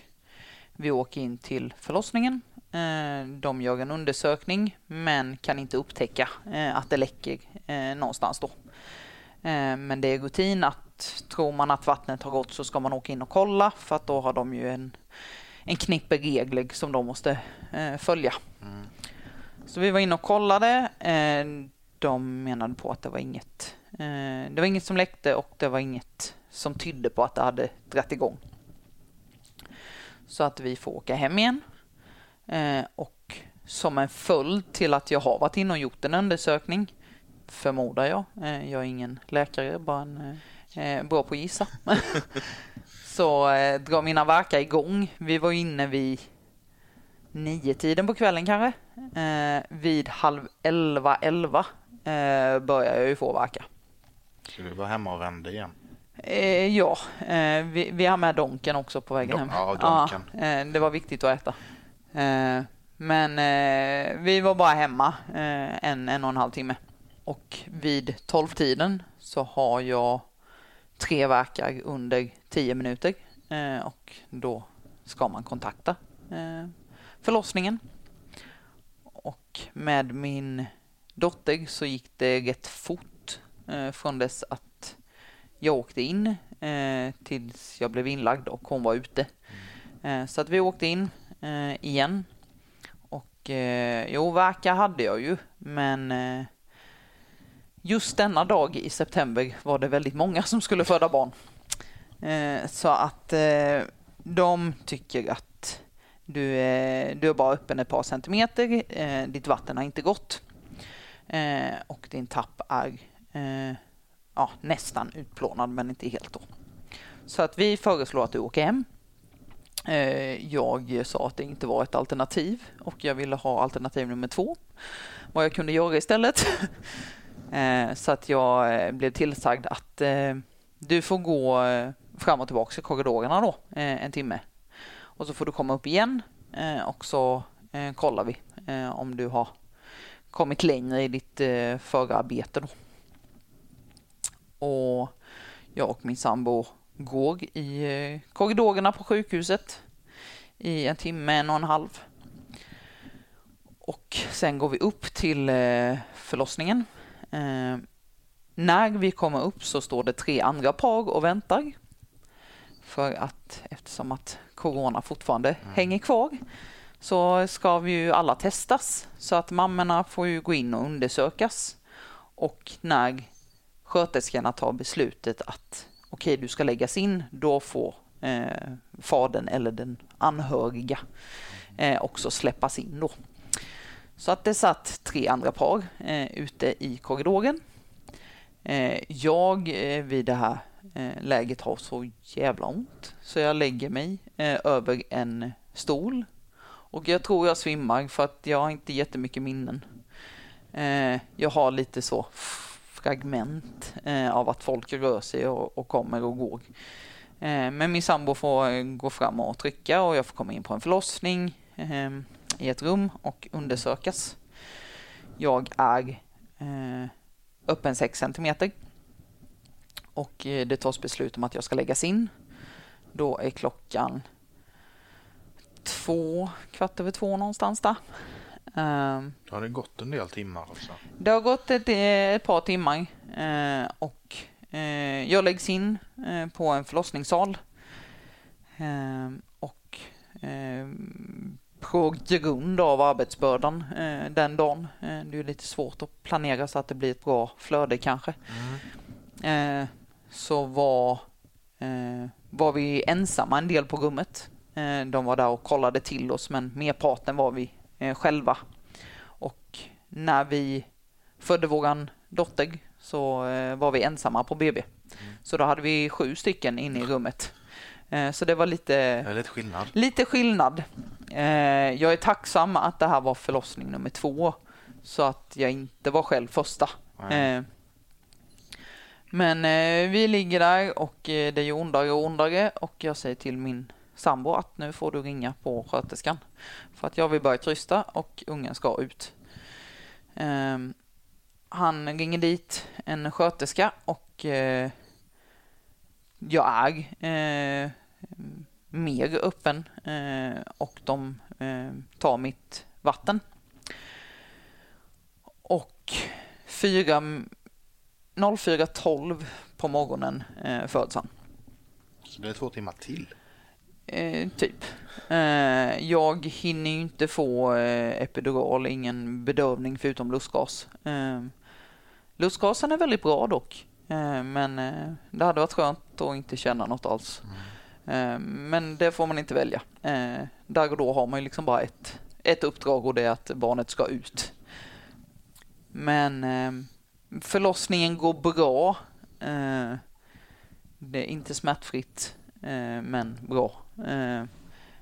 vi åker in till förlossningen. Eh, de gör en undersökning men kan inte upptäcka eh, att det läcker någonstans då. Men det är rutin att tror man att vattnet har gått så ska man åka in och kolla för att då har de ju en, en knippe regler som de måste följa. Mm. Så vi var inne och kollade. Eh, de menade på att det var inget. Eh, det var inget som läckte och det var inget som tydde på att det hade dragit igång. Så att vi får åka hem igen. Eh, och som en följd till att jag har varit inne och gjort en undersökning, förmodar jag. Eh, jag är ingen läkare, bara en, eh, eh, bra på att gissa. Så drar mina verkar igång. Vi var inne vid nio tiden på kvällen kanske. Eh, vid halv elva, elva eh, börjar jag ju få verka. Så du var hemma och vände igen? Eh, ja, eh, vi, vi har med donken också på vägen hem. Ja, donken. Ja, eh, det var viktigt att äta. Men vi var bara hemma en, en och en halv timme. Och vid tolvtiden så har jag tre verkar under tio minuter. och då ska man kontakta förlossningen. Och med min dotter så gick det rätt fort från dess att jag åkte in eh, tills jag blev inlagd och hon var ute. Mm. Eh, så att vi åkte in eh, igen. Och eh, jo, verkar hade jag ju, men eh, just denna dag i september var det väldigt många som skulle föda barn. Eh, så att eh, de tycker att du, du är bara öppen ett par centimeter, ditt vatten har inte gått och din tapp är ja, nästan utplånad men inte helt då. Så att vi föreslår att du åker hem. Eh, jag sa att det inte var ett alternativ och jag ville ha alternativ nummer två. Vad jag kunde göra istället. Eh, så att jag eh, blev tillsagd att du får gå fram och tillbaka i korridorerna då en timme. Och så får du komma upp igen och så kollar vi om du har kommit längre i ditt förarbete då och jag och min sambo går i eh, korridorerna på sjukhuset i en timme, en och en halv. Och sen går vi upp till eh, förlossningen. Eh, när vi kommer upp så står det tre andra par och väntar. För att eftersom att corona fortfarande mm. hänger kvar så ska vi ju alla testas. Så att mammorna får ju gå in och undersökas. Och när sköterskorna tar beslutet att okej, okay, du ska läggas in, då får eh, fadern eller den anhöriga eh, också släppas in då. Så att det satt tre andra par eh, ute i korridoren. Eh, jag eh, vid det här eh, läget har så jävla ont så jag lägger mig eh, över en stol och jag tror jag svimmar för att jag har inte jättemycket minnen. Eh, jag har lite så fragment eh, av att folk rör sig och, och kommer och går. Eh, men min sambo får eh, gå fram och trycka och jag får komma in på en förlossning eh, i ett rum och undersökas. Jag är eh, öppen 6 centimeter och eh, det tas beslut om att jag ska läggas in. Då är klockan två, kvart över två någonstans där. Um, Då har det gått en del timmar också. Det har gått ett, ett par timmar uh, och uh, jag läggs in uh, på en förlossningssal. Ehm, och ehm, på grund av arbetsbördan den dagen, det är lite svårt att planera så att det blir ett bra flöde kanske, mm. så var, var vi ensamma en del på rummet. De var där och kollade till oss men merparten var vi eh, själva. Och när vi födde våran dotter så eh, var vi ensamma på BB. Mm. Så då hade vi sju stycken inne i rummet. Eh, så det var lite, lite skillnad. Lite skillnad. Eh, jag är tacksam att det här var förlossning nummer två så att jag inte var själv första. Mm. Men vi ligger där och det gör ondare och ondare och jag säger till min sambo att nu får du ringa på sköterskan. För att jag vill börja krysta och ungen ska ut. Eh, han ringer dit en sköterska och eh, jag är eh, mer öppen eh, och de eh, tar mitt vatten. Och 04.12 på morgonen eh, föds han. Så det är två timmar till? Eh, typ. Eh, jag hinner ju inte få eh, epidural, ingen bedövning förutom lustgas. Eh, lustgasen är väldigt bra dock. Eh, men eh, det hade varit skönt att inte känna något alls. Mm. Eh, men det får man inte välja. Eh, där och då har man ju liksom bara ett, ett uppdrag och det är att barnet ska ut. Men eh, förlossningen går bra. Eh, det är inte smärtfritt, Eh, men bra. Eh,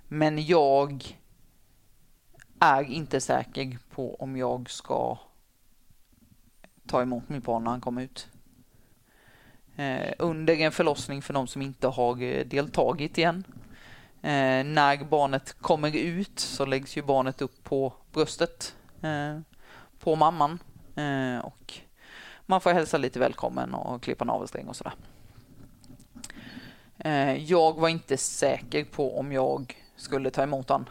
men jag är inte säker på om jag ska ta emot min barn när han kommer ut. Eh, under en förlossning för de som inte har deltagit igen. När barnet kommer ut så läggs ju barnet upp på bröstet på mamman och man får hälsa lite välkommen och klippa navelsträng och sådär. Eh, jag var inte säker på om jag skulle ta emot han.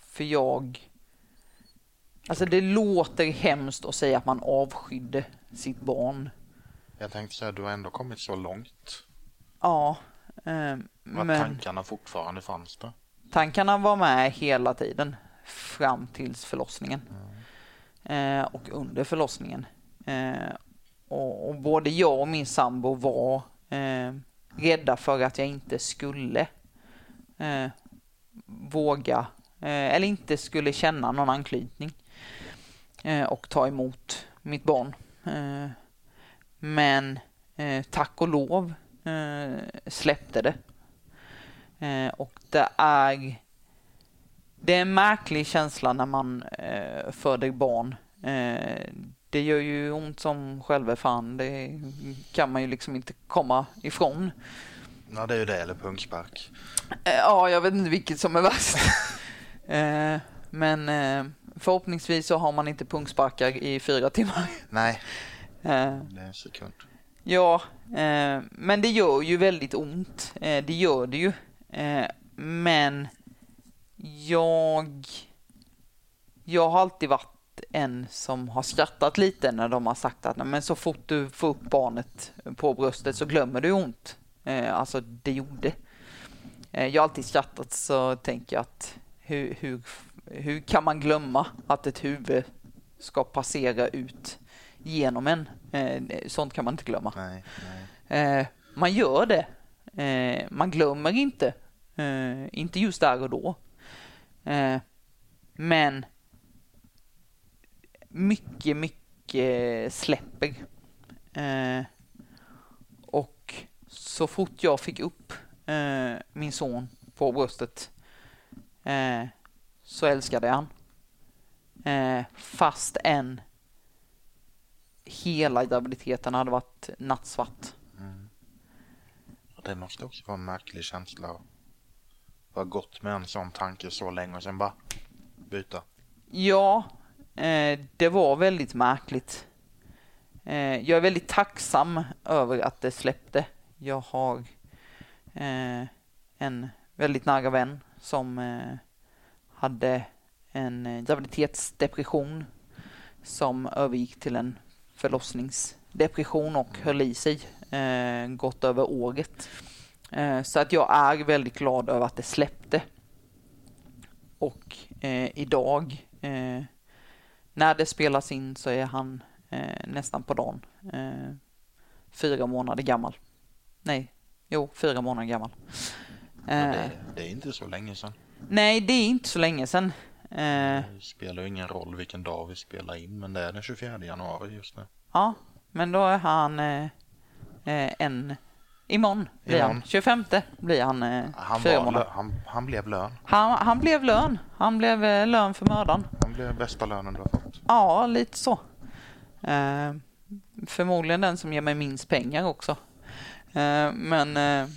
För jag... Alltså det låter hemskt att säga att man avskydde sitt barn. Jag tänkte säga, du har ändå kommit så långt. Ja. Eh, men tankarna fortfarande fanns där? Tankarna var med hela tiden. Fram tills förlossningen. Mm. Eh, och under förlossningen. Eh, och, både jag och min sambo var eh, rädda för att jag inte skulle eh, våga eh, eller inte skulle känna någon anknytning eh, och ta emot mitt barn. Eh, men eh, tack och lov eh, släppte det. Eh, och det är det är en märklig känsla när man föder barn. Det gör ju ont som själva fan. Det kan man ju liksom inte komma ifrån. Ja, det är ju det eller pungspark. Ja, jag vet inte vilket som är värst. Eh, men eh, förhoppningsvis så har man inte punksparkar i fyra timmar. Nej, eh, det är en sekund. Ja, men det gör ju väldigt ont. det gör det ju. men jag... Jag har alltid varit en som har skrattat lite när de har sagt att men så fort du får upp barnet på bröstet så glömmer du ont. alltså, det gjorde. jag har alltid skrattat så tänker jag att hur, hur, hur kan man glömma att ett huvud ska passera ut genom en? Eh, sånt kan man inte glömma. Nej, nej. Eh, man gör det. Eh, man glömmer inte. Inte just där och då. Men mycket, mycket släpper. Och så fort jag fick upp min son på bröstet eh, så älskade jag han. Eh, fast än hela graviditeten hade varit nattsvart. Mm. Det måste också vara en märklig känsla att vara gått med en sån tanke så länge och sen bara byta. Ja, eh, Eh, det var väldigt märkligt. Eh, jag är väldigt tacksam över att det släppte. Jag har eh, en väldigt nära vän som eh, hade en eh, graviditetsdepression som övergick till en förlossningsdepression och höll i sig eh, gott över året. Eh, så att jag är väldigt glad över att det släppte. Och eh, idag eh, när det spelas in så är han eh, nästan på dagen fyra månader gammal. Nej, jo, fyra månader gammal. Det, eh. det, är inte så länge sedan. Nej, det är inte så länge sedan. Eh. Det spelar ju ingen roll vilken dag vi spelar in, men det är den 24 januari just nu. Ja, men då är han eh, en... Imorgon blir Imorgon. han. 25 blir han, han fyra månader. Han, han blev lön. Han, han blev lön. Han blev lön för mördaren. Han blev bästa lönen du har fått. Ja, lite så. Eh, förmodligen den som ger mig minst pengar också. Eh, men eh,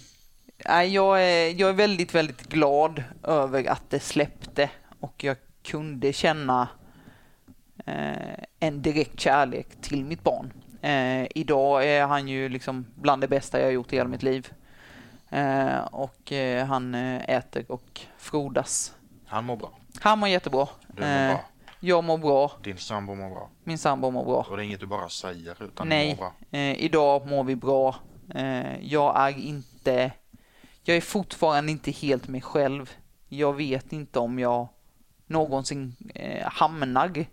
jag, är, jag är väldigt, väldigt glad över att det släppte och jag kunde känna eh, en direkt kärlek till mitt barn. Eh, idag är han ju liksom bland det bästa jag gjort i hela mitt liv. Eh, och eh, han eh, äter och frodas. Han mår bra. Han mår jättebra. Du mår bra. Eh, jag mår bra. Din sambo mår bra. Min sambo mår bra. Och det är inget du bara säger utan Nej, mår bra. idag mår vi bra. jag är inte jag är fortfarande inte helt mig själv. Jag vet inte om jag någonsin eh, hamnar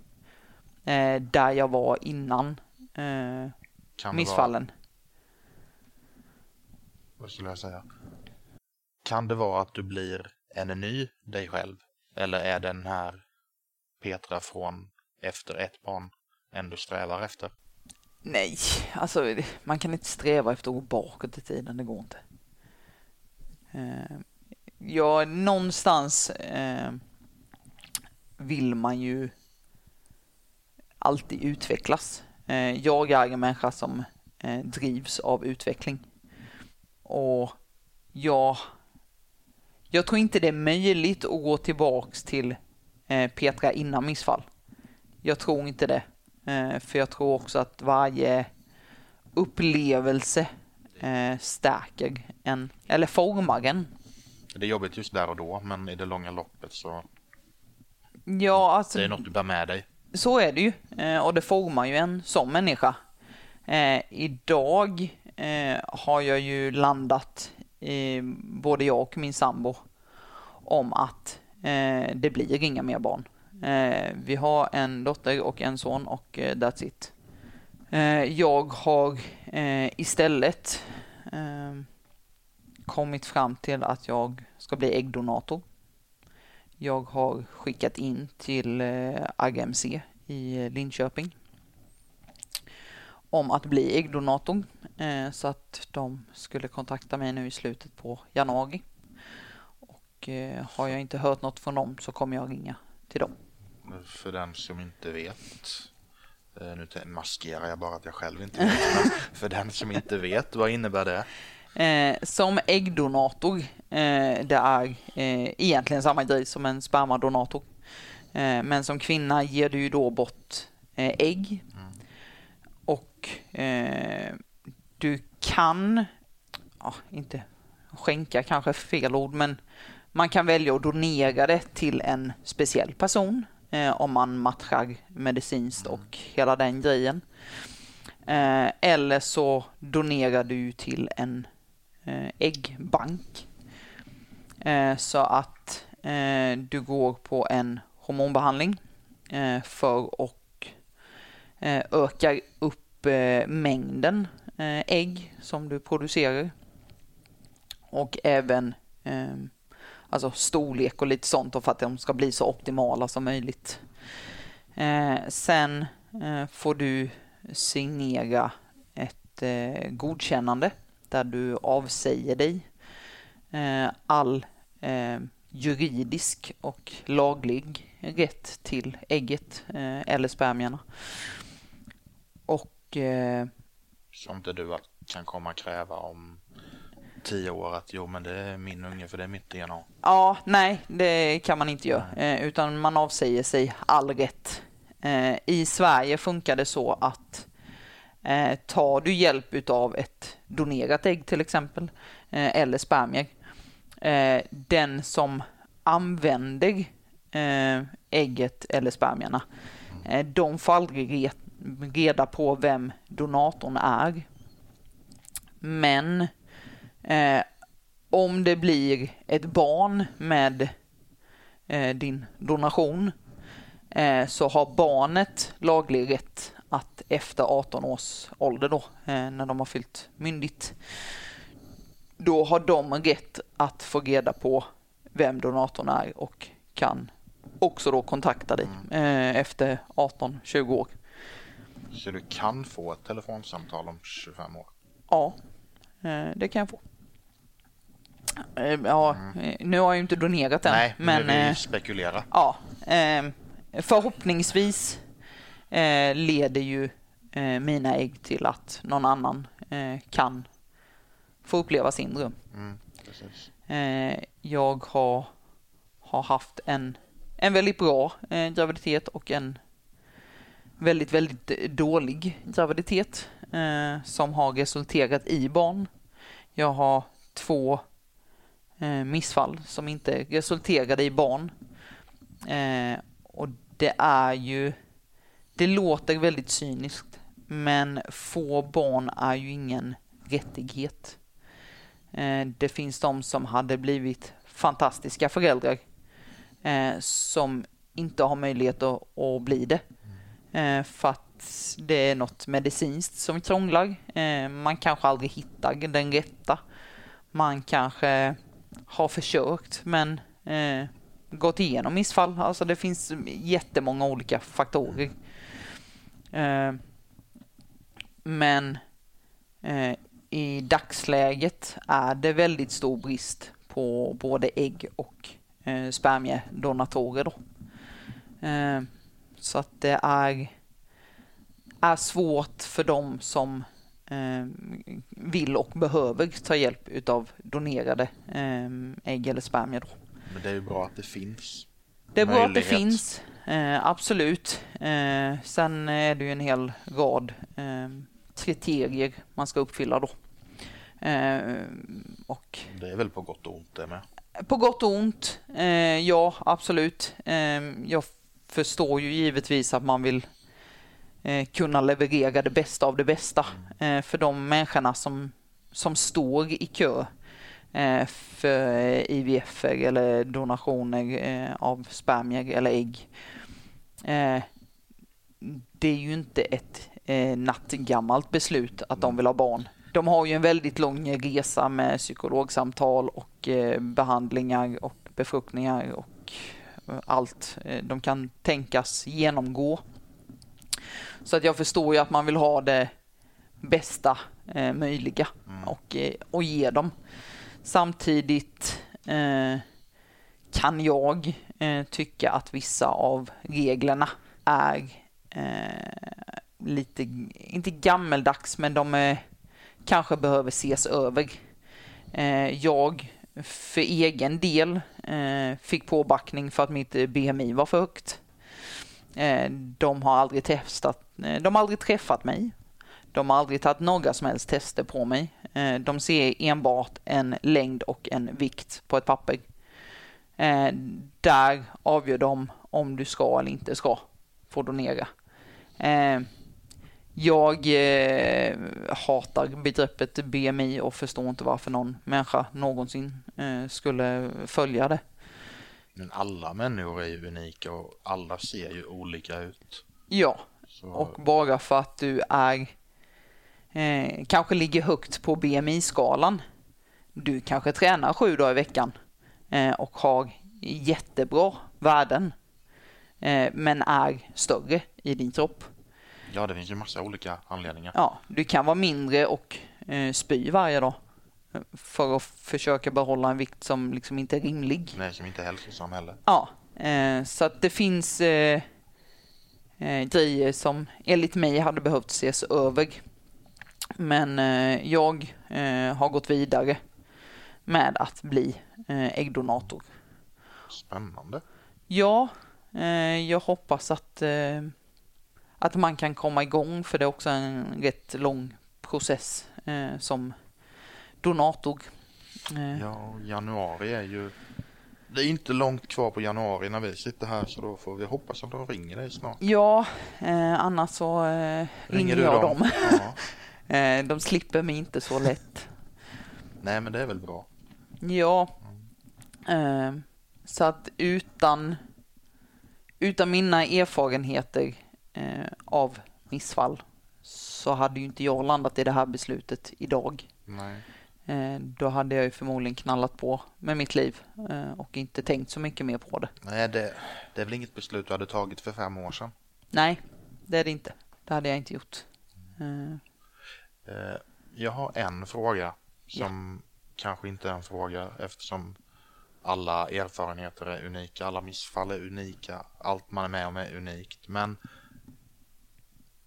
eh, där jag var innan eh, missfallen. Vara, vad skulle jag säga? Kan det vara att du blir en ny dig själv? Eller är den här Petra från efter ett barn ändå strävar efter? Nej, alltså man kan inte sträva efter att gå bakåt i tiden, det går inte. Eh, ja, någonstans eh, vill man ju alltid utvecklas. Eh, jag är en människa som eh, drivs av utveckling. Och ja, jag tror inte det är möjligt att gå tillbaks till eh, Petra innan missfall. Jag tror inte det. För jag tror också att varje upplevelse stärker en, eller formar en. Det är jobbigt just där och då, men i det långa loppet så Ja, alltså, det är något du bär med dig. Så är det ju. Eh, och det formar ju en som människa. Eh, idag eh, har jag ju landat, i, både jag och min sambo, om att eh, det blir inga mer barn. Eh, vi har en dotter och en son och eh, that's it. Eh, jag har eh, istället eh, kommit fram till att jag ska bli äggdonator. Jag har skickat in till AGMC i Linköping om att bli äggdonator eh, så att de skulle kontakta mig nu i slutet på januari. Och eh, har jag inte hört något från dem så kommer jag ringa till dem. För den som inte vet, eh, nu maskerar jag bara att jag själv inte vet, för den som inte vet, vad innebär det? Eh, som äggdonator, eh, det är eh, egentligen samma grej som en spermadonator. Eh, men som kvinna ger du ju då bort eh, ägg. Mm. Och eh, du kan, ja, inte skänka kanske fel ord, men man kan välja att donera det till en speciell person om man matchar medicinskt mm. och hela den grejen. eller så donerar du till en Eh, äggbank. Eh, så att eh, du går på en hormonbehandling för att öka upp mängden ägg som du producerar. Och även alltså storlek och lite sånt för att de ska bli så optimala som möjligt. Sen får du signera ett godkännande där du avsäger dig all juridisk och laglig rätt till ägget eh, eller spermierna. Och... Eh, Så inte du kan komma kräva om tio år att jo men det är min unge för det är mitt DNA. Ja, nej det kan man inte göra. Eh, utan man avsäger sig all rätt. Eh, I Sverige funkar det så att eh, tar du hjälp av ett donerat ägg till exempel eh, eller spermier. Eh, den som använder eh, ägget eller spermierna. Eh, de får aldrig reda på vem donatorn är. Men om det blir ett barn med din donation så har barnet laglig rätt att efter 18 års ålder då, eh, när de har fyllt myndigt, då har de rätt att få reda på vem donatorn är och kan också då kontakta dig mm. eh, efter 18-20 år. Så du kan få ett telefonsamtal om 25 år? Ja, eh, det kan jag få. Ja, mm. Nu har jag ju inte donerat än. Nej, men vi eh, spekulera. Ja, eh, leder ju mina ägg till att någon annan kan få uppleva sin dröm. Mm, jag har, har haft en en väldigt bra eh, graviditet och en väldigt, väldigt dålig graviditet eh, som har resulterat i barn. Jag har två eh, missfall som inte resulterade i barn. Eh, och det är ju, det låter väldigt cyniskt, men få barn är ju ingen rättighet. Eh, det finns de som hade blivit fantastiska föräldrar eh, som inte har möjlighet att, bli det. Eh, för att det är något medicinskt som krånglar. Man kanske aldrig hittar den rätta. Man kanske har försökt men gått igenom missfall. Alltså det finns jättemånga olika faktorer. Eh, men eh, i dagsläget är det väldigt stor brist på både ägg och eh, spermiedonatorer. Då. Eh, så att det är, är svårt för dem som vill och behöver ta hjälp utav donerade ägg eller spermier. Då. Men det är ju bra att det finns. Det är bra att det finns, eh, absolut. Eh, sen är det ju en hel rad eh, kriterier man ska uppfylla då. Eh, och det är väl på gott och ont det med? På gott och ont, eh, ja absolut. Eh, jag förstår ju givetvis att man vill kunna leverera det bästa av det bästa för de människorna som, som står i kö för IVF eller donationer av spermier eller ägg. Det är ju inte ett nattgammalt beslut att de vill ha barn. De har ju en väldigt lång resa med psykologsamtal och eh, behandlingar och befruktningar och eh, allt eh, de kan tänkas genomgå. Så att jag förstår ju att man vill ha det bästa möjliga mm. och, och ge dem. Samtidigt eh, kan jag eh, tycka att vissa av reglerna är eh, lite, inte gammeldags, men de är kanske behöver ses över. Eh, jag för egen del eh, fick påbackning för att mitt BMI var för högt. Eh, de har aldrig testat, de har aldrig träffat mig. De har aldrig tagit några som helst tester på mig. De ser enbart en längd och en vikt på ett papper. Där avgör de om du ska eller inte ska få donera. Jag eh, hatar begreppet BMI och förstår inte varför någon människa någonsin eh, skulle följa det. Men alla människor är ju unika och alla ser ju olika ut. Ja, Så... och bara för att du är eh, kanske ligger högt på BMI-skalan. Du kanske tränar sju dagar i veckan eh, och har jättebra värden eh, men är större i din kropp. Ja, det finns ju massa olika anledningar. Ja, du kan vara mindre och eh, spy varje dag för att försöka behålla en vikt som liksom inte är rimlig. Nej, som inte är hälsosam heller. Ja, eh, så att det finns eh, eh, grejer som enligt mig hade behövt ses över. Men eh, jag eh, har gått vidare med att bli eh, äggdonator. Spännande. Ja, jag hoppas att att man kan komma igång för det är också en rätt lång process som donator. Ja, januari är ju det är inte långt kvar på januari när vi sitter här så då får vi hoppas att de ringer dig snart. Ja, eh, annars så eh, ringer, ringer jag dem. dem. Ja. eh, de slipper mig inte så lätt. Nej, men det är väl bra. Ja, eh, så att utan, utan mina erfarenheter eh, av missfall så hade ju inte jag landat i det här beslutet idag. Nej. Då hade jag ju förmodligen knallat på med mitt liv och inte tänkt så mycket mer på det. Nej, det, det är väl inget beslut du hade tagit för fem år sedan? Nej, det är det inte. Det hade jag inte gjort. Mm. Jag har en fråga som ja. kanske inte är en fråga eftersom alla erfarenheter är unika, alla missfall är unika, allt man är med om är unikt. Men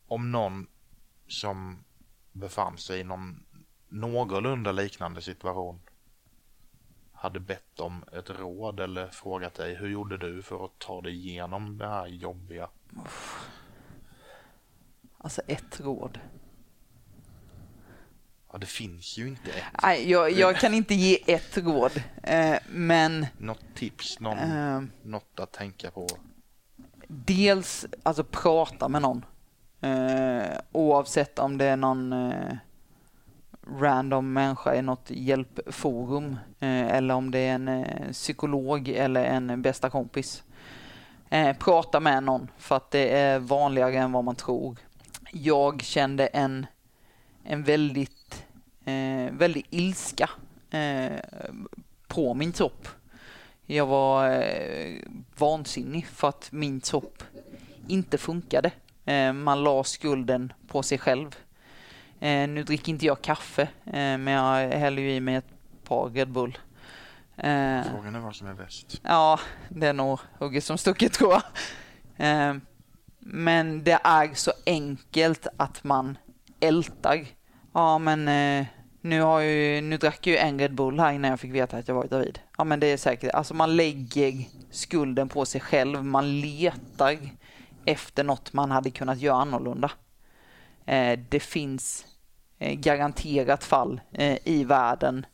om någon som befann sig i någon någorlunda liknande situation hade bett om ett råd eller frågat dig hur gjorde du för att ta dig igenom det här jobbiga? Alltså ett råd. Ja, det finns ju inte ett. Nej, jag, jag kan inte ge ett råd, eh, men... Något tips, någon, eh, något att tänka på? Dels, alltså prata med någon. Eh, oavsett om det är någon eh, random människa i något hjälpforum eller om det är en psykolog eller en bästa kompis. Prata med någon för att det är vanligare än vad man tror. Jag kände en, en väldigt, eh, väldigt ilska på min kropp. Jag var vansinnig för att min kropp inte funkade. Eh, man la skulden på sig själv. Eh, nu dricker inte jag kaffe, eh, men jag häller ju i mig ett par Red Bull. Frågan är vad som är bäst. Ja, det är nog hugget som stucket tror jag. Men det är så enkelt att man ältar Ja, men eh, nu, har ju, nu drack jag ju en Red Bull här innan jag fick veta att jag var gravid. Ja, men det är säkert. Alltså man lägger skulden på sig själv. Man letar efter något man hade kunnat göra annorlunda. Eh, det finns eh, garanterat fall eh, i världen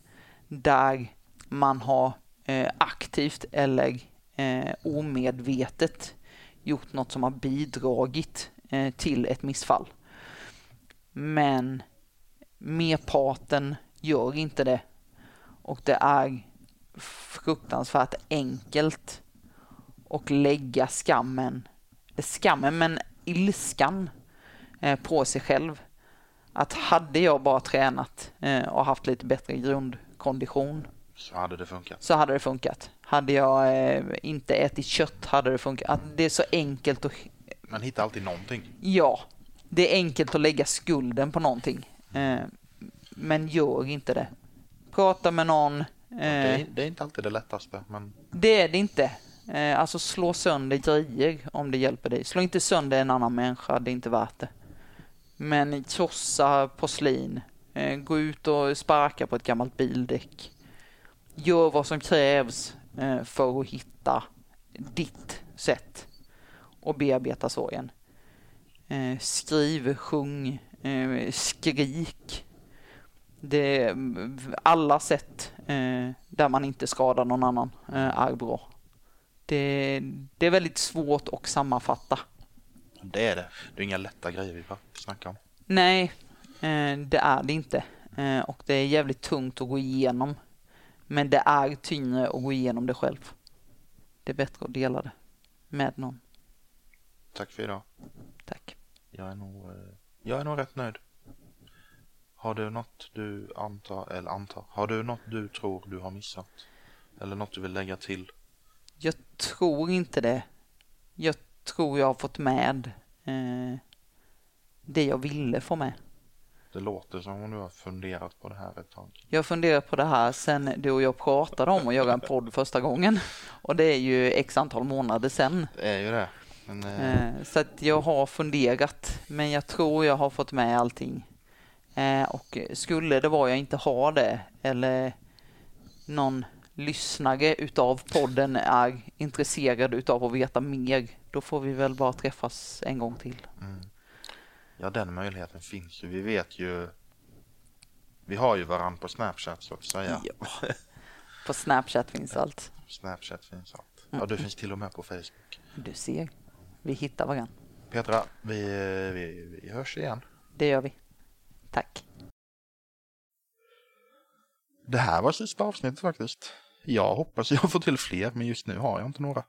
där man har eh, aktivt eller eh, omedvetet gjort något som har bidragit till ett missfall. Men merparten gör inte det. Och det är fruktansvärt enkelt och lägga skammen, skammen men ilskan eh, på sig själv. Att hade jag bara tränat eh, och haft lite bättre grundkondition så hade det funkat. Så hade det funkat. Hade jag eh, inte ätit kött hade det funkat. Att det är så enkelt att... Man hittar alltid någonting. Ja, det är enkelt att lägga skulden på någonting. Eh, men gör inte det. Prata med någon. Eh, det, är, det, är, inte alltid det lättaste. Men... Det är det inte. Eh, alltså slå sönder grejer om det hjälper dig. Slå inte sönder en annan människa, det är inte värt det. Men krossa porslin. Eh, gå ut och sparka på ett gammalt bildäck gör vad som krävs eh, för att hitta ditt sätt att bearbeta sorgen. Eh, skriv, sjung, eh, skrik. Det, alla sätt där man inte skadar någon annan är bra. Det, det är väldigt svårt att sammanfatta. Det är det. Det är inga lätta grejer vi snackar om. Nej, det är det inte. Och det är jävligt tungt att gå igenom. Men det är tyngre att gå igenom det själv. Det är bättre att dela det med någon. Tack för idag. Tack. Jag är nog, eh, jag är nog rätt nöjd. Har du något du antar, eller antar, har du något du tror du har missat? Eller något du vill lägga till? Jag tror inte det. Jag tror jag har fått med eh, det jag ville få med. Det låter som om du har funderat på det här ett tag. Jag har funderat på det här sen du och jag pratade om att göra en podd första gången. Och det är ju x antal månader sen. Det är ju det. Men, eh... eh så att jag har funderat, men jag tror jag har fått med allting. Eh, och skulle det vara jag inte har det, eller någon lyssnare utav podden är intresserad utav att veta mer, då får vi väl bara träffas en gång till. Mm. Ja, den möjligheten finns ju. Vi vet ju. Vi har ju varandra på Snapchat så att säga. Ja. På Snapchat finns allt. Snapchat finns allt. Ja, du finns till och med på Facebook. Du ser. Vi hittar varandra. Petra, vi, vi, vi hörs igen. Det gör vi. Tack. Det här var sista avsnittet faktiskt. Jag hoppas jag får till fler, men just nu har jag inte några.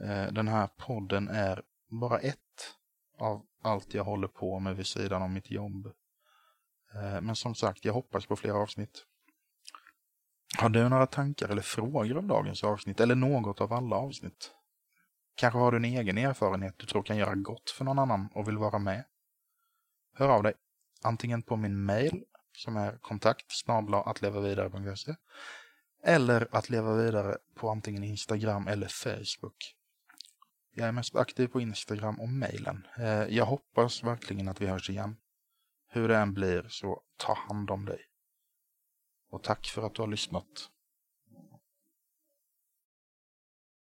Eh, den här podden är bara ett av allt jag håller på med vid sidan om mitt jobb. Eh, men som sagt, jag hoppas på fler avsnitt. Har du några tankar eller frågor om dagens avsnitt eller något av alla avsnitt? Kanske har du en egen erfarenhet du tror kan göra gott för någon annan och vill vara med? Hör av dig. Antingen på min mail som är kontakt att vidare.se eller att leva vidare på antingen Instagram eller Facebook. Jag är mest aktiv på Instagram och mejlen. Eh, jag hoppas verkligen att vi hörs igen. Hur det än blir så ta hand om dig. Och tack för att du har lyssnat.